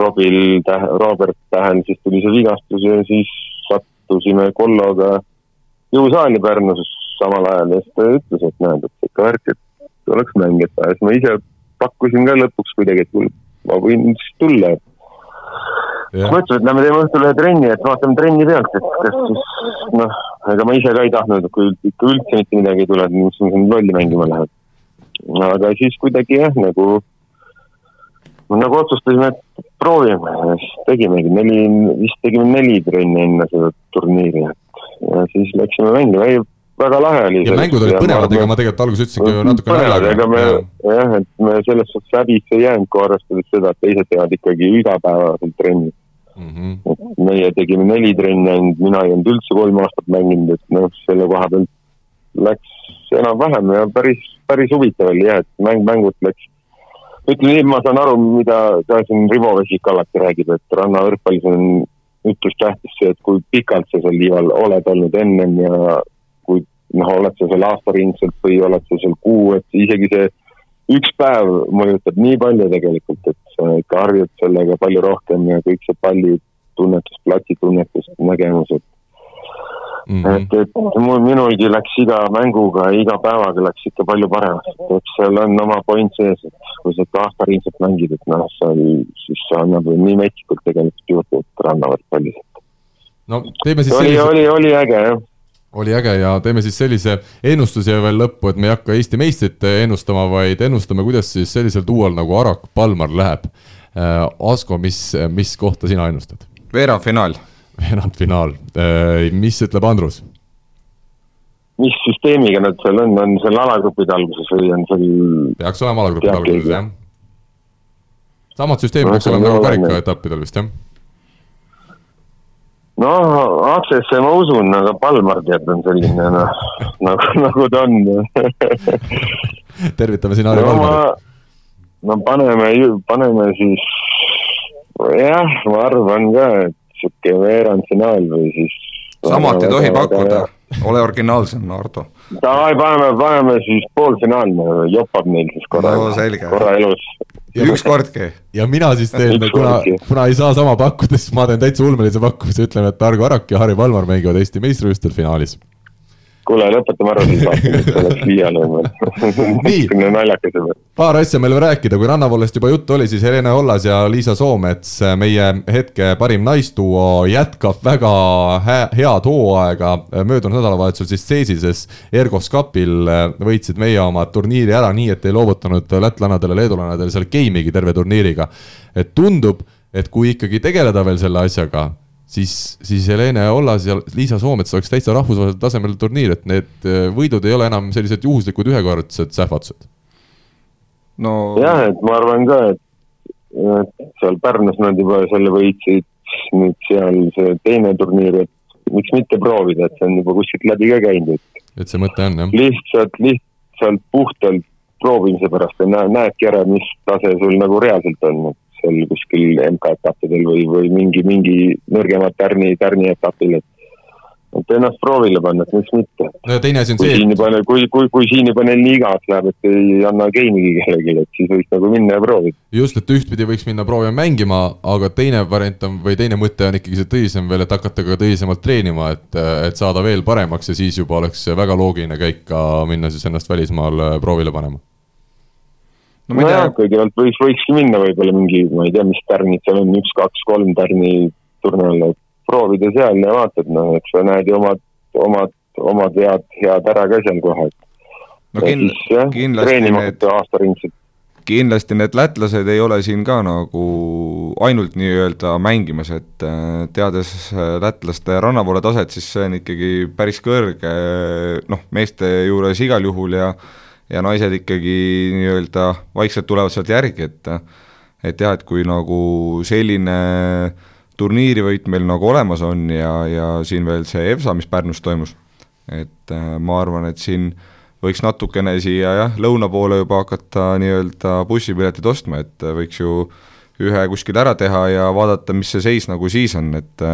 Robil Tähe, Robert Tähen, siis tuli see vigastus ja siis sattusime Kolloga jõusaali Pärnus samal ajal ja siis ta ütles, et näed, et ikka värk, et oleks mängida ja siis ma ise pakkusin ka lõpuks kuidagi, et ma võin siis tulla, et mõtlesin, et lähme teeme õhtul ühe trenni, et vaatame trenni pealt, et kas siis noh, ega ma ise ka ei tahtnud, kui ikka üldse mitte midagi ei tule, et mis ma siin lolli mängima lähen. aga siis kuidagi jah, nagu, nagu otsustasime, et proovime. Ja siis tegimegi neli, vist tegime neli trenni enne seda turniiri, et ja siis läksime mängima, ei väga lahe oli. ja mängud olid põnevad, ega ma tegelikult alguses ütlesin ka natuke naljaga. ega me jah, et me selles suhtes häbisse ei jäänud, kui arvestades seda, et teised teevad ikkagi igapäevaselt trenni mm. -hmm. et meie tegime neli trenni ainult, mina ei olnud üldse kolm aastat mänginud, et noh, selle koha pealt läks enam-vähem ja päris, päris huvitav oli jah, et mäng mängult läks. ütleme nii, ma saan aru, mida ka siin Rivo Vesik alati räägib, et rannavõrkpallis on ütlus tähtis see, et kui pikalt sa seal liival oled olnud ennem ja noh, oled sa seal aastaringselt või oled sa seal kuu, et isegi see üks päev mõjutab nii palju tegelikult, et sa ikka harjud sellega palju rohkem ja kõik see pallitunnetus, platsitunnetus, nägemus, et mm. -hmm. et, et mul, minulgi läks iga mänguga, iga päevaga läks ikka palju paremaks, et eks seal on oma point sees, et kui sa aastaringselt mängid, et noh, seal siis annab nii metsikult tegelikult juurde, et rannavad paljusid. no teeme siis oli sellise..., oli, oli äge jah oli äge ja teeme siis sellise ennustuse veel lõppu, et me ei hakka Eesti meistrit ennustama, vaid ennustame, kuidas siis sellisel duol nagu Arak Palmar läheb. Äh, Asko, mis, mis kohta sina ennustad? veerandfinaal. veerandfinaal, äh, mis ütleb Andrus? mis süsteemiga nad seal on, on seal alagrupide alguses või on seal? peaks olema alagrupide alguses jah. samad süsteemid peaks olema nagu karikaetappidel vist jah no aktsiasse ma usun, aga Palmar tead on selline noh, (laughs) nagu, nagu ta on (laughs) tervitame siin Harri no, Palmarit. no paneme, paneme siis, jah, ma arvan ka, et sihuke veerandfinaal või siis. samat ei tohi pakkuda, ole originaalsem, Ardo. Davai, paneme, paneme siis poolfinaalne, jopab neil siis korra no,, korra elus. Ja ükskordki. ja mina siis teen, kuna, kuna ei saa sama pakkuda, siis ma teen täitsa ulmelise pakkumise, ütleme, et Argo Arak ja Harri Valmar mängivad Eesti meistrivõistlustel finaalis kuule, lõpetame ära siis vaatame, oleks liiale niisugune naljakas juba. paar asja meil veel rääkida, kui rannavoolest juba juttu oli, siis Helena Ollas ja Liisa Soomets, meie hetke parim naistuo, jätkab väga hä head hooaega. möödunud nädalavahetusel siis Seesises Ergos Cupil võitsid meie oma turniiri ära nii, et ei loovutanud lätlannadele, leedulannadele seal game'igi terve turniiriga. et tundub, et kui ikkagi tegeleda veel selle asjaga siis, siis Helene Ollas ja Liisa Soomets oleks täitsa rahvusvahelisel tasemel turniir, et need äh, võidud ei ole enam sellised juhuslikud ühekordsed sähvatused. no jah, et ma arvan ka, et, seal Pärnus nad juba selle võitsid, nüüd seal see teine turniir, et miks mitte proovida, et see on juba kuskilt läbi ka käinud, et. et see mõte on jah. lihtsalt, lihtsalt puhtalt proovimise pärast ja näed, näedki ära, mis tase sul nagu reaalselt on, et seal kuskil MK-etappidel või, või mingi, mingi nõrgema tärni, tärni etapil, et et ennast proovile panna, et miks mitte. no ja teine asi on kui see, et kui, kui, kui siin juba neil nii igavaks läheb, et ei anna game'igi kellelegi, et siis võiks nagu minna ja proovida. just, et ühtpidi võiks minna proovima mängima, aga teine variant on või teine mõte on ikkagi see tõsisem veel, et hakata ka tõsisemalt treenima, et, et saada veel paremaks ja siis juba oleks väga loogiline käik ka minna siis ennast välismaal proovile panema no ma ei tea, kõigepealt võiks, võikski minna võib-olla mingi, ma ei tea, mis tärnid seal on, üks, kaks, kolm tärni turniirile, proovida seal ja vaatad, noh, eks sa näed ju omad, omad, omad head, head ära ka seal kohe. no kind, kindlasti need, aastaringselt. kindlasti need lätlased ei ole siin ka nagu ainult nii-öelda mängimas, et äh, teades äh, lätlaste rannavoole taset, siis see on ikkagi päris kõrge, noh, meeste juures igal juhul ja ja naised ikkagi nii-öelda vaikselt tulevad sealt järgi, et et jah, et kui nagu selline turniirivõit meil nagu olemas on ja, ja siin veel see EVSA, mis Pärnus toimus, et äh, ma arvan, et siin võiks natukene siia jah, lõuna poole juba hakata nii-öelda bussipiletid ostma, et võiks ju ühe kuskil ära teha ja vaadata, mis see seis nagu siis on, et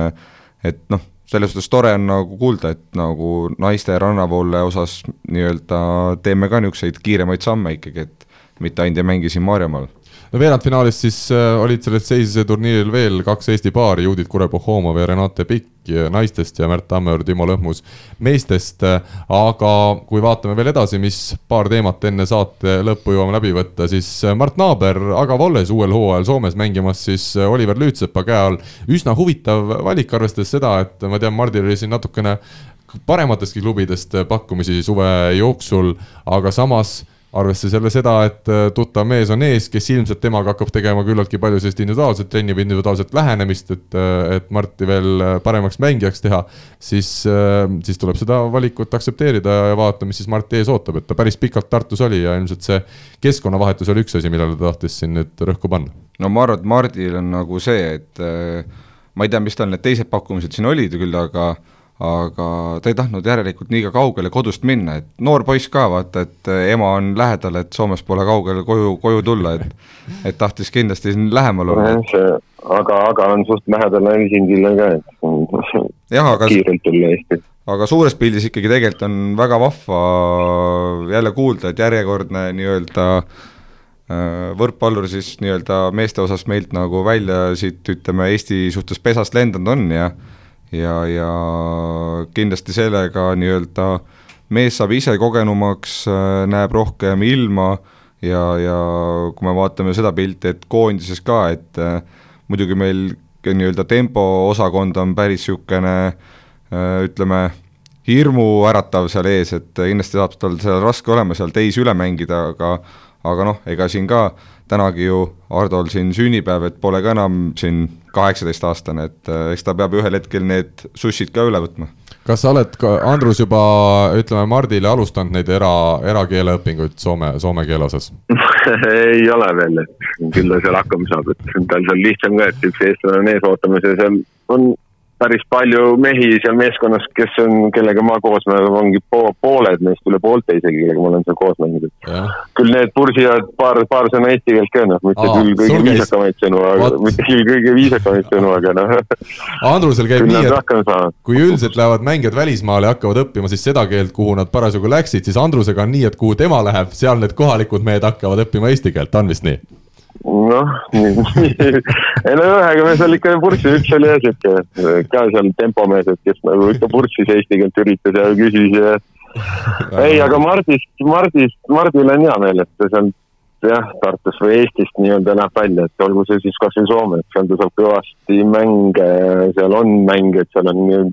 et noh, selles suhtes tore on nagu kuulda, et nagu naiste rannavoole osas nii-öelda teeme ka niisuguseid kiiremaid samme ikkagi, et mitte ainult ei mängi siin Maarjamaal no veerandfinaalis siis äh, olid sellel seisuse turniiril veel kaks Eesti paari, Judith Kurep-Pohhomov ja Renate Pikk naistest ja Märt Tammeõr, Timo Lõhmus meestest. aga kui vaatame veel edasi, mis paar teemat enne saate lõppu jõuame läbi võtta, siis äh, Mart Naaber Aga Volles uuel hooajal Soomes mängimas siis äh, Oliver Lüütsepa käe all. üsna huvitav valik, arvestades seda, et ma tean, Mardil oli siin natukene parematestki klubidest pakkumisi suve jooksul, aga samas arvestades jälle seda, et äh, tuttav mees on ees, kes ilmselt temaga hakkab tegema küllaltki palju sellist individuaalset trenni või individuaalset lähenemist, et, äh, et Marti veel äh, paremaks mängijaks teha, siis, siis tuleb seda valikut aktsepteerida ja vaadata, mis siis Marti ees ootab, et ta päris pikalt Tartus oli ja ilmselt see keskkonnavahetus oli üks asi, millele ta tahtis siin nüüd rõhku panna. no ma arvan, et Mardil on nagu see, et ma ei tea, mis tal need teised pakkumised siin olid küll, aga aga ta ei tahtnud järelikult liiga kaugele kodust minna, et noor poiss ka vaata, et ema on lähedal, et Soomes pole kaugele koju, koju tulla, et et tahtis kindlasti siin lähemal olla aga, aga on suht lähedal Helsingile ka, et (laughs) jah, aga kiirelt tulla Eesti. aga suures pildis ikkagi tegelikult on väga vahva jälle kuulda, et järjekordne nii-öelda äh, võrkpallur siis nii-öelda meeste osas meilt nagu välja siit ütleme Eesti suhtes pesast lendanud on ja ja, ja kindlasti sellega nii-öelda mees saab ise kogenumaks, näeb rohkem ilma ja, ja kui me vaatame seda pilti, et koondises ka, et äh, muidugi meil nii-öelda tempoosakond on päris niisugune äh, ütleme, hirmuäratav seal ees, et kindlasti saab tal seal raske olema seal teisi üle mängida, aga aga noh, ega siin ka tänagi ju Hardol siin sünnipäev, et pole ka enam siin kaheksateistaastane, et äh, eks ta peab ühel hetkel need sussid ka üle võtma. Kas sa oled ka, Andrus, juba ütleme Mardile alustanud neid era, erakeeleõpinguid soome, soome keele osas? (laughs) Ei ole veel, et küll ta seal hakkama saab, et tal seal lihtsam ka, et üks eestlane on ees ootamas ja seal on päris palju mehi seal meeskonnas, kes on, kellega ma koos, me ongi po pooled neist, üle poolte isegi, kellega ma olen seal koos mänginud. küll need pursivad paar, paar sõna eesti keelt ka, noh, mitte Aa, küll kõige viisakamaid sõnu, mitte küll kõige viisakamaid sõnu, aga noh. (laughs) Andrusel käib nii, et kui üldiselt lähevad mängijad välismaale ja hakkavad õppima siis seda keelt, kuhu nad parasjagu läksid, siis Andrusega on nii, et kuhu tema läheb, seal need kohalikud mehed hakkavad õppima eesti keelt, on vist nii? Noh, ei no ühega me seal ikka purssis, üks oli jah siuke ka seal tempomees, et kes nagu ikka purssis eesti keelt üritas ja küsis ja. ei, aga Mardist, Mardist, Mardil on hea meel, et ta sealt jah, Tartust või Eestist nii-öelda näeb välja, et olgu see siis kasvõi Soome, et seal ta saab kõvasti mänge, seal on mänge, et seal on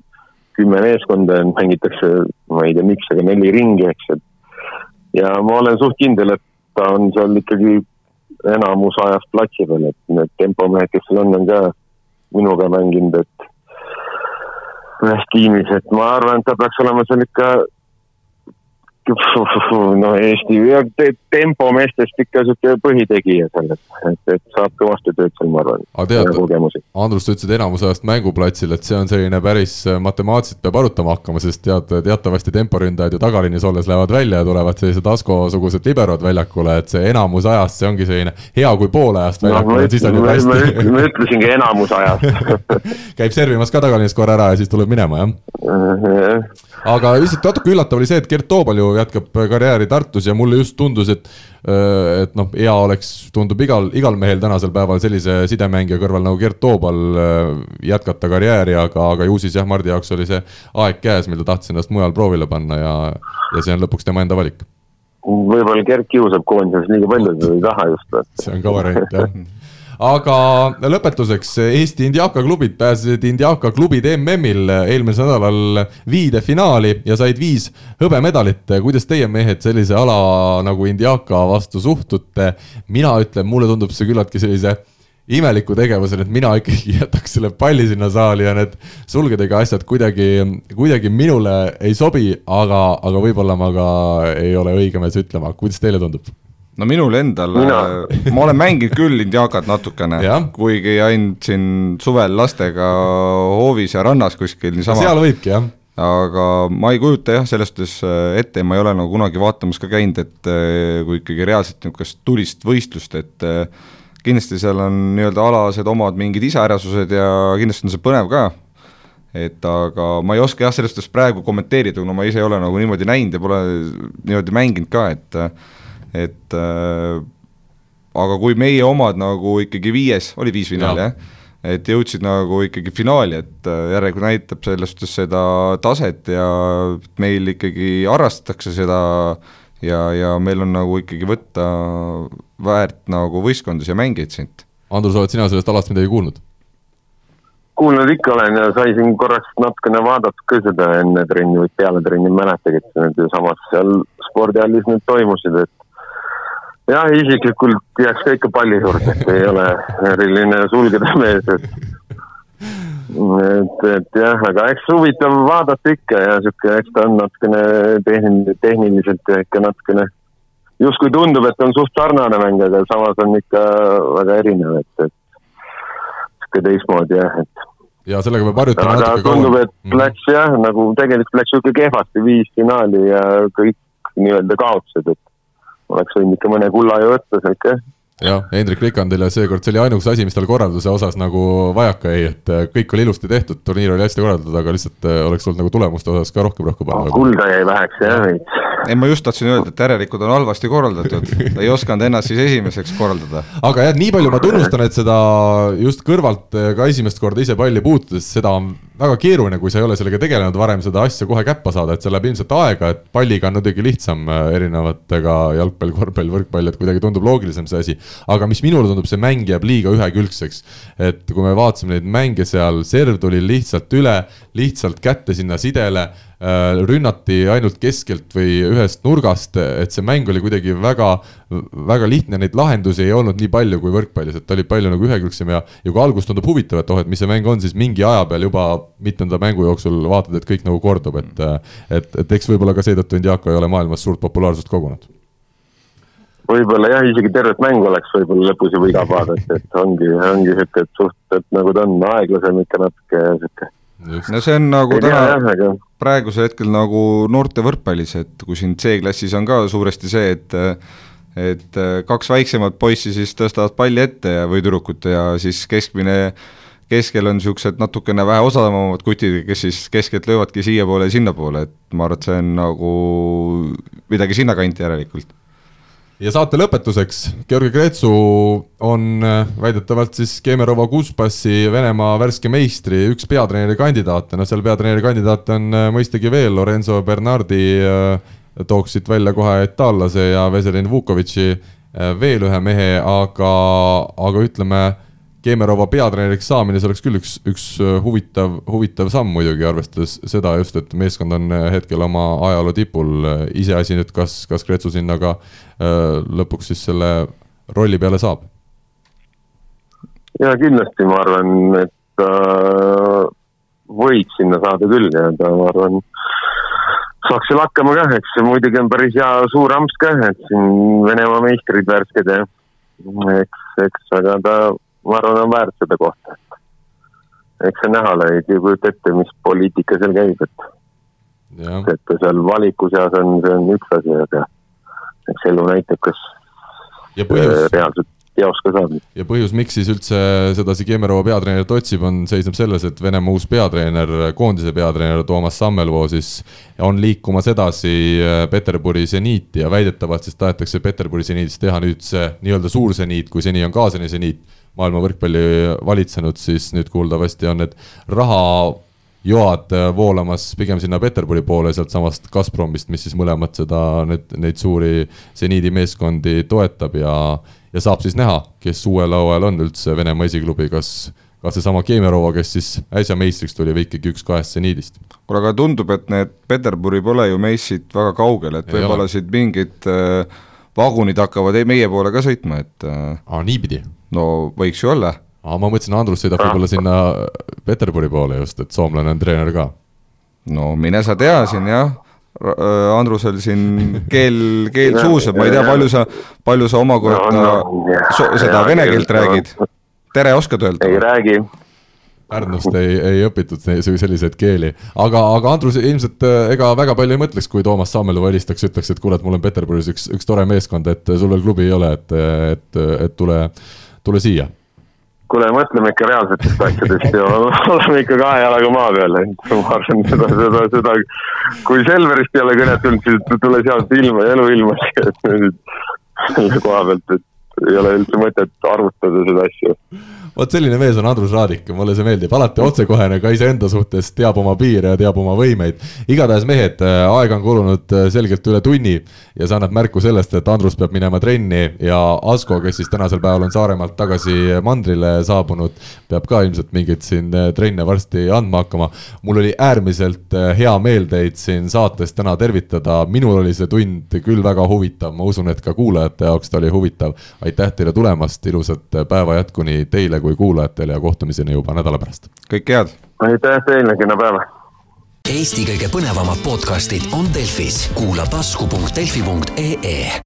kümme meeskonda ja mängitakse, ma ei tea, miks, aga neli ringi, eks, et. ja ma olen suht kindel, et ta on seal ikkagi enamus ajast platsi peal, et need tempomehed, kes seal on, on ka minuga mänginud, et ühes tiimis, et ma arvan, et ta peaks olema seal ikka no Eesti ja tempomeestest ikka sihuke põhitegija seal, et, et, et saab kõvasti tööd seal, ma arvan. aga tead, Andrus, sa ütlesid enamus ajast mänguplatsil, et see on selline päris äh, matemaatiliselt peab arutama hakkama, sest tead, teatavasti temporündajad ju tagaliinis olles lähevad välja ja tulevad sellised Asko-sugused liberod väljakule, et see enamus ajast, see ongi selline hea kui pool ajast väljakul no,, siis on juba hästi. ma ütlesingi enamus ajast (laughs) käib servimas ka tagaliinis korra ära ja siis tuleb minema, jah? aga lihtsalt natuke üllatav oli see, et Gert Toobal ju jätkab karjääri Tartus ja mulle just tundus, et äh, et noh, hea oleks, tundub igal, igal mehel tänasel päeval sellise sidemängija kõrval nagu Gert Toobal äh, jätkata karjääri, aga, aga ju siis jah, Mardi jaoks oli see aeg käes, mil ta tahtis ennast mujal proovile panna ja, ja see on lõpuks tema enda valik. võib-olla Gert kiusab koondises liiga palju, ta ei taha just. see on ka variant jah (laughs) aga lõpetuseks, Eesti Indiaka klubid pääsesid Indiaka klubid MM-il eelmisel nädalal viide finaali ja said viis hõbemedalit. kuidas teie mehed sellise ala nagu Indiaka vastu suhtute? mina ütlen, mulle tundub see küllaltki sellise imeliku tegevusena, et mina ikkagi (laughs) jätaks selle palli sinna saali ja need sulgedega asjad kuidagi, kuidagi minule ei sobi, aga, aga võib-olla ma ka ei ole õige mees ütlema, kuidas teile tundub? No minul endal, äh, ma olen mänginud küll Indiakat natukene, kuigi ainult siin suvel lastega hoovis ja rannas kuskil niisama. seal võibki, jah. Aga ma ei kujuta jah, selles suhtes äh, ette, ma ei ole nagu kunagi vaatamas ka käinud, et äh, kui ikkagi reaalselt niisugust tulist võistlust, et kindlasti seal on nii-öelda alased omad mingid iseärasused ja kindlasti on see põnev ka, et aga ma ei oska jah, selles suhtes praegu kommenteerida, kuna ma ise ei ole nagu niimoodi näinud ja pole niimoodi mänginud ka, et et äh, aga kui meie omad nagu ikkagi viies, oli viis finaali jah? et jõudsid nagu ikkagi finaali, et äh, järelikult näitab selles suhtes seda taset ja meil ikkagi harrastatakse seda ja, ja meil on nagu ikkagi võtta väärt nagu võistkondas ja mängijaid siit. Andrus, oled sina sellest alast midagi kuulnud? kuulnud ikka olen ja sai siin korraks natukene vaadata ka seda enne trenni või peale trenni, mäletagi, et need ju samas seal spordihallis need toimusid, et jah, isiklikult jääks ka ikka palli juurde, et ei ole eriline sulgeda mees, et et, et jah, aga eks huvitav vaadata ikka ja sihuke, eks ta on natukene tehniline, tehniliselt ja ikka natukene justkui tundub, et on suht sarnane mäng, aga samas on ikka väga erinev, et, et sihuke teistmoodi jah, et. ja sellega peab harjutama natuke kauem. tundub, et mm. läks jah, nagu tegelikult läks sihuke kehvasti, viis finaali ja kõik nii-öelda kaotused, et oleks võinud ikka mõne kulla ju võtta sealt jah jah, Hendrik Rikandile seekord see oli ainuke asi, mis tal korralduse osas nagu vajaka jäi, et äh, kõik oli ilusti tehtud, turniir oli hästi korraldatud, aga lihtsalt äh, oleks tulnud nagu tulemuste osas ka rohkem rõhku panna. kulda jäi väheks jah veits. Ei, ma just tahtsin öelda, et järelikult on halvasti korraldatud, ta (laughs) ei osanud ennast siis esimeseks korraldada. aga jah, nii palju ma tunnustan, et seda just kõrvalt äh, ka esimest korda ise palli puutudes, seda on väga keeruline, kui sa ei ole sellega tegelenud varem, seda asja kohe käppa saada, et see läheb ilmselt aega, et palliga on muidugi lihtsam äh, erinevatega jalgpall, korvpall, võrkpall, et kuidagi tundub loogilisem see asi. aga mis minule tundub, see mäng jääb liiga ühekülgseks. et kui me vaatasime neid mänge seal, serv tuli lihtsalt üle, lihtsalt kätte sinna sidele rünnati ainult keskelt või ühest nurgast, et see mäng oli kuidagi väga, väga lihtne, neid lahendusi ei olnud nii palju kui võrkpallis, et ta oli palju nagu ühekülgsem ja, ja kui alguses tundub huvitav, et oh, et mis see mäng on, siis mingi aja peal juba mitmenda mängu jooksul vaatad, et kõik nagu kordub, et, et, et eks võib-olla ka seetõttu Indiako ei ole maailmas suurt populaarsust kogunud. Võib-olla jah, isegi tervet mängu oleks võib-olla lõpus juba igav vaadata, et ongi, ongi sihuke, et suht, et nagu ta on aeglasem ikka natuke ja sihuke. No see on nagu täna tea, aga... praegusel hetkel nagu noorte võrkpallis, et kui siin C-klassis on ka suuresti see, et et kaks väiksemat poissi siis tõstavad palli ette ja, või tüdrukut ja siis keskmine, keskel on niisugused natukene vähe osavamad kutid, kes siis keskelt löövadki siiapoole ja sinnapoole, et ma arvan, et see on nagu midagi sinnakanti järelikult ja saate lõpetuseks, Georgi Kretsu on äh, väidetavalt siis Kemerova Kuspassi Venemaa värske meistri üks peatreeneri kandidaate, no seal peatreeneri kandidaate on äh, mõistagi veel, Lorenzo Bernardi äh, tooks siit välja kohe itaallase ja Veselin Vukovitši veel ühe mehe, aga, aga ütleme Kemerova peatreeneriks saamine, see oleks küll üks, üks äh, huvitav, huvitav samm muidugi, arvestades seda just, et meeskond on äh, hetkel oma ajaloo tipul. iseasi nüüd, kas, kas Kretsu sinna ka äh, lõpuks siis selle rolli peale saab? ja kindlasti ma arvan, et äh, võiks sinna saada küll nii-öelda, ma arvan saaks seal hakkama kah, eks see muidugi on päris hea suur amps kah, et siin Venemaa meistrid värsked ja eks, eks, aga ta ma arvan, on väärt seda kohta. eks see näha ole, ei kujuta ette, mis poliitika seal käib, et. et ta seal valiku seas on, see on üks asi, aga eks elu näitab, kas ja põhjus... reaalselt teos ka saab. ja põhjus, miks siis üldse sedasi Kemerova peatreenerit otsib, on, seisneb selles, et Venemaa uus peatreener, koondise peatreener Toomas Sammelvoo siis on liikumas edasi äh, Peterburi seniiti ja väidetavalt siis tahetakse Peterburi seniidist teha nüüd see nii-öelda suur seniit, kui seni on Kaasani seniit maailma võrkpalli valitsenud, siis nüüd kuuldavasti on need rahajoad voolamas pigem sinna Peterburi poole sealtsamast Gazpromist, mis siis mõlemat seda, need, neid suuri seniidi meeskondi toetab ja, ja saab siis näha, kes uuel hooajal on üldse Venemaa esiklubi, kas kas seesama Kemerova, kes siis äsja meistriks tuli või ikkagi üks kahest seniidist. kuule, aga tundub, et need Peterburi pole ju meist siit väga kaugel, et võib-olla siit mingid äh, vagunid hakkavad meie poole ka sõitma, et äh.... aa, niipidi no võiks ju olla. aa, ma mõtlesin, Andrus sõidab võib-olla sinna Peterburi poole just, et soomlane on treener ka. no mine sa tea siin jah, äh, Andrusel siin keel, keel suus, et ma ei tea, palju sa, palju sa omakorda so, seda vene keelt räägid. tere, oskad öelda? ei räägi Pärnust ei, ei õpitud selliseid keeli, aga, aga Andrus ilmselt äh, ega väga palju ei mõtleks, kui Toomas Sammelu helistaks, ütleks, et kuule, et mul on Peterburis üks, üks tore meeskond, et sul veel klubi ei ole, et, et, et tule tule siia. kuule, mõtleme ikka reaalsetest asjadest ja oleme ikka kahe jalaga maa peal, et ma arvan seda, seda, seda, kui Selverist ei ole kõnet tulnud, siis tule sealt ilma, eluilmast, et selle koha pealt, et ei ole üldse mõtet arvutada seda asja vot selline mees on Andrus Raadik, mulle see meeldib, alati otsekohene ka iseenda suhtes, teab oma piire ja teab oma võimeid. igatahes mehed, äh, aega on kulunud äh, selgelt üle tunni ja see annab märku sellest, et Andrus peab minema trenni ja Asko, kes siis tänasel päeval on Saaremaalt tagasi mandrile saabunud, peab ka ilmselt mingeid siin äh, trenne varsti andma hakkama. mul oli äärmiselt hea meel teid siin saates täna tervitada, minul oli see tund küll väga huvitav, ma usun, et ka kuulajate jaoks ta oli huvitav. aitäh teile tulemast, ilusat päeva jätku nii teile kui kuulajatele ja kohtumiseni juba nädala pärast. kõike head! aitäh teile, kena päeva! Eesti kõige põnevamad podcastid on Delfis, kuula tasku.delfi.ee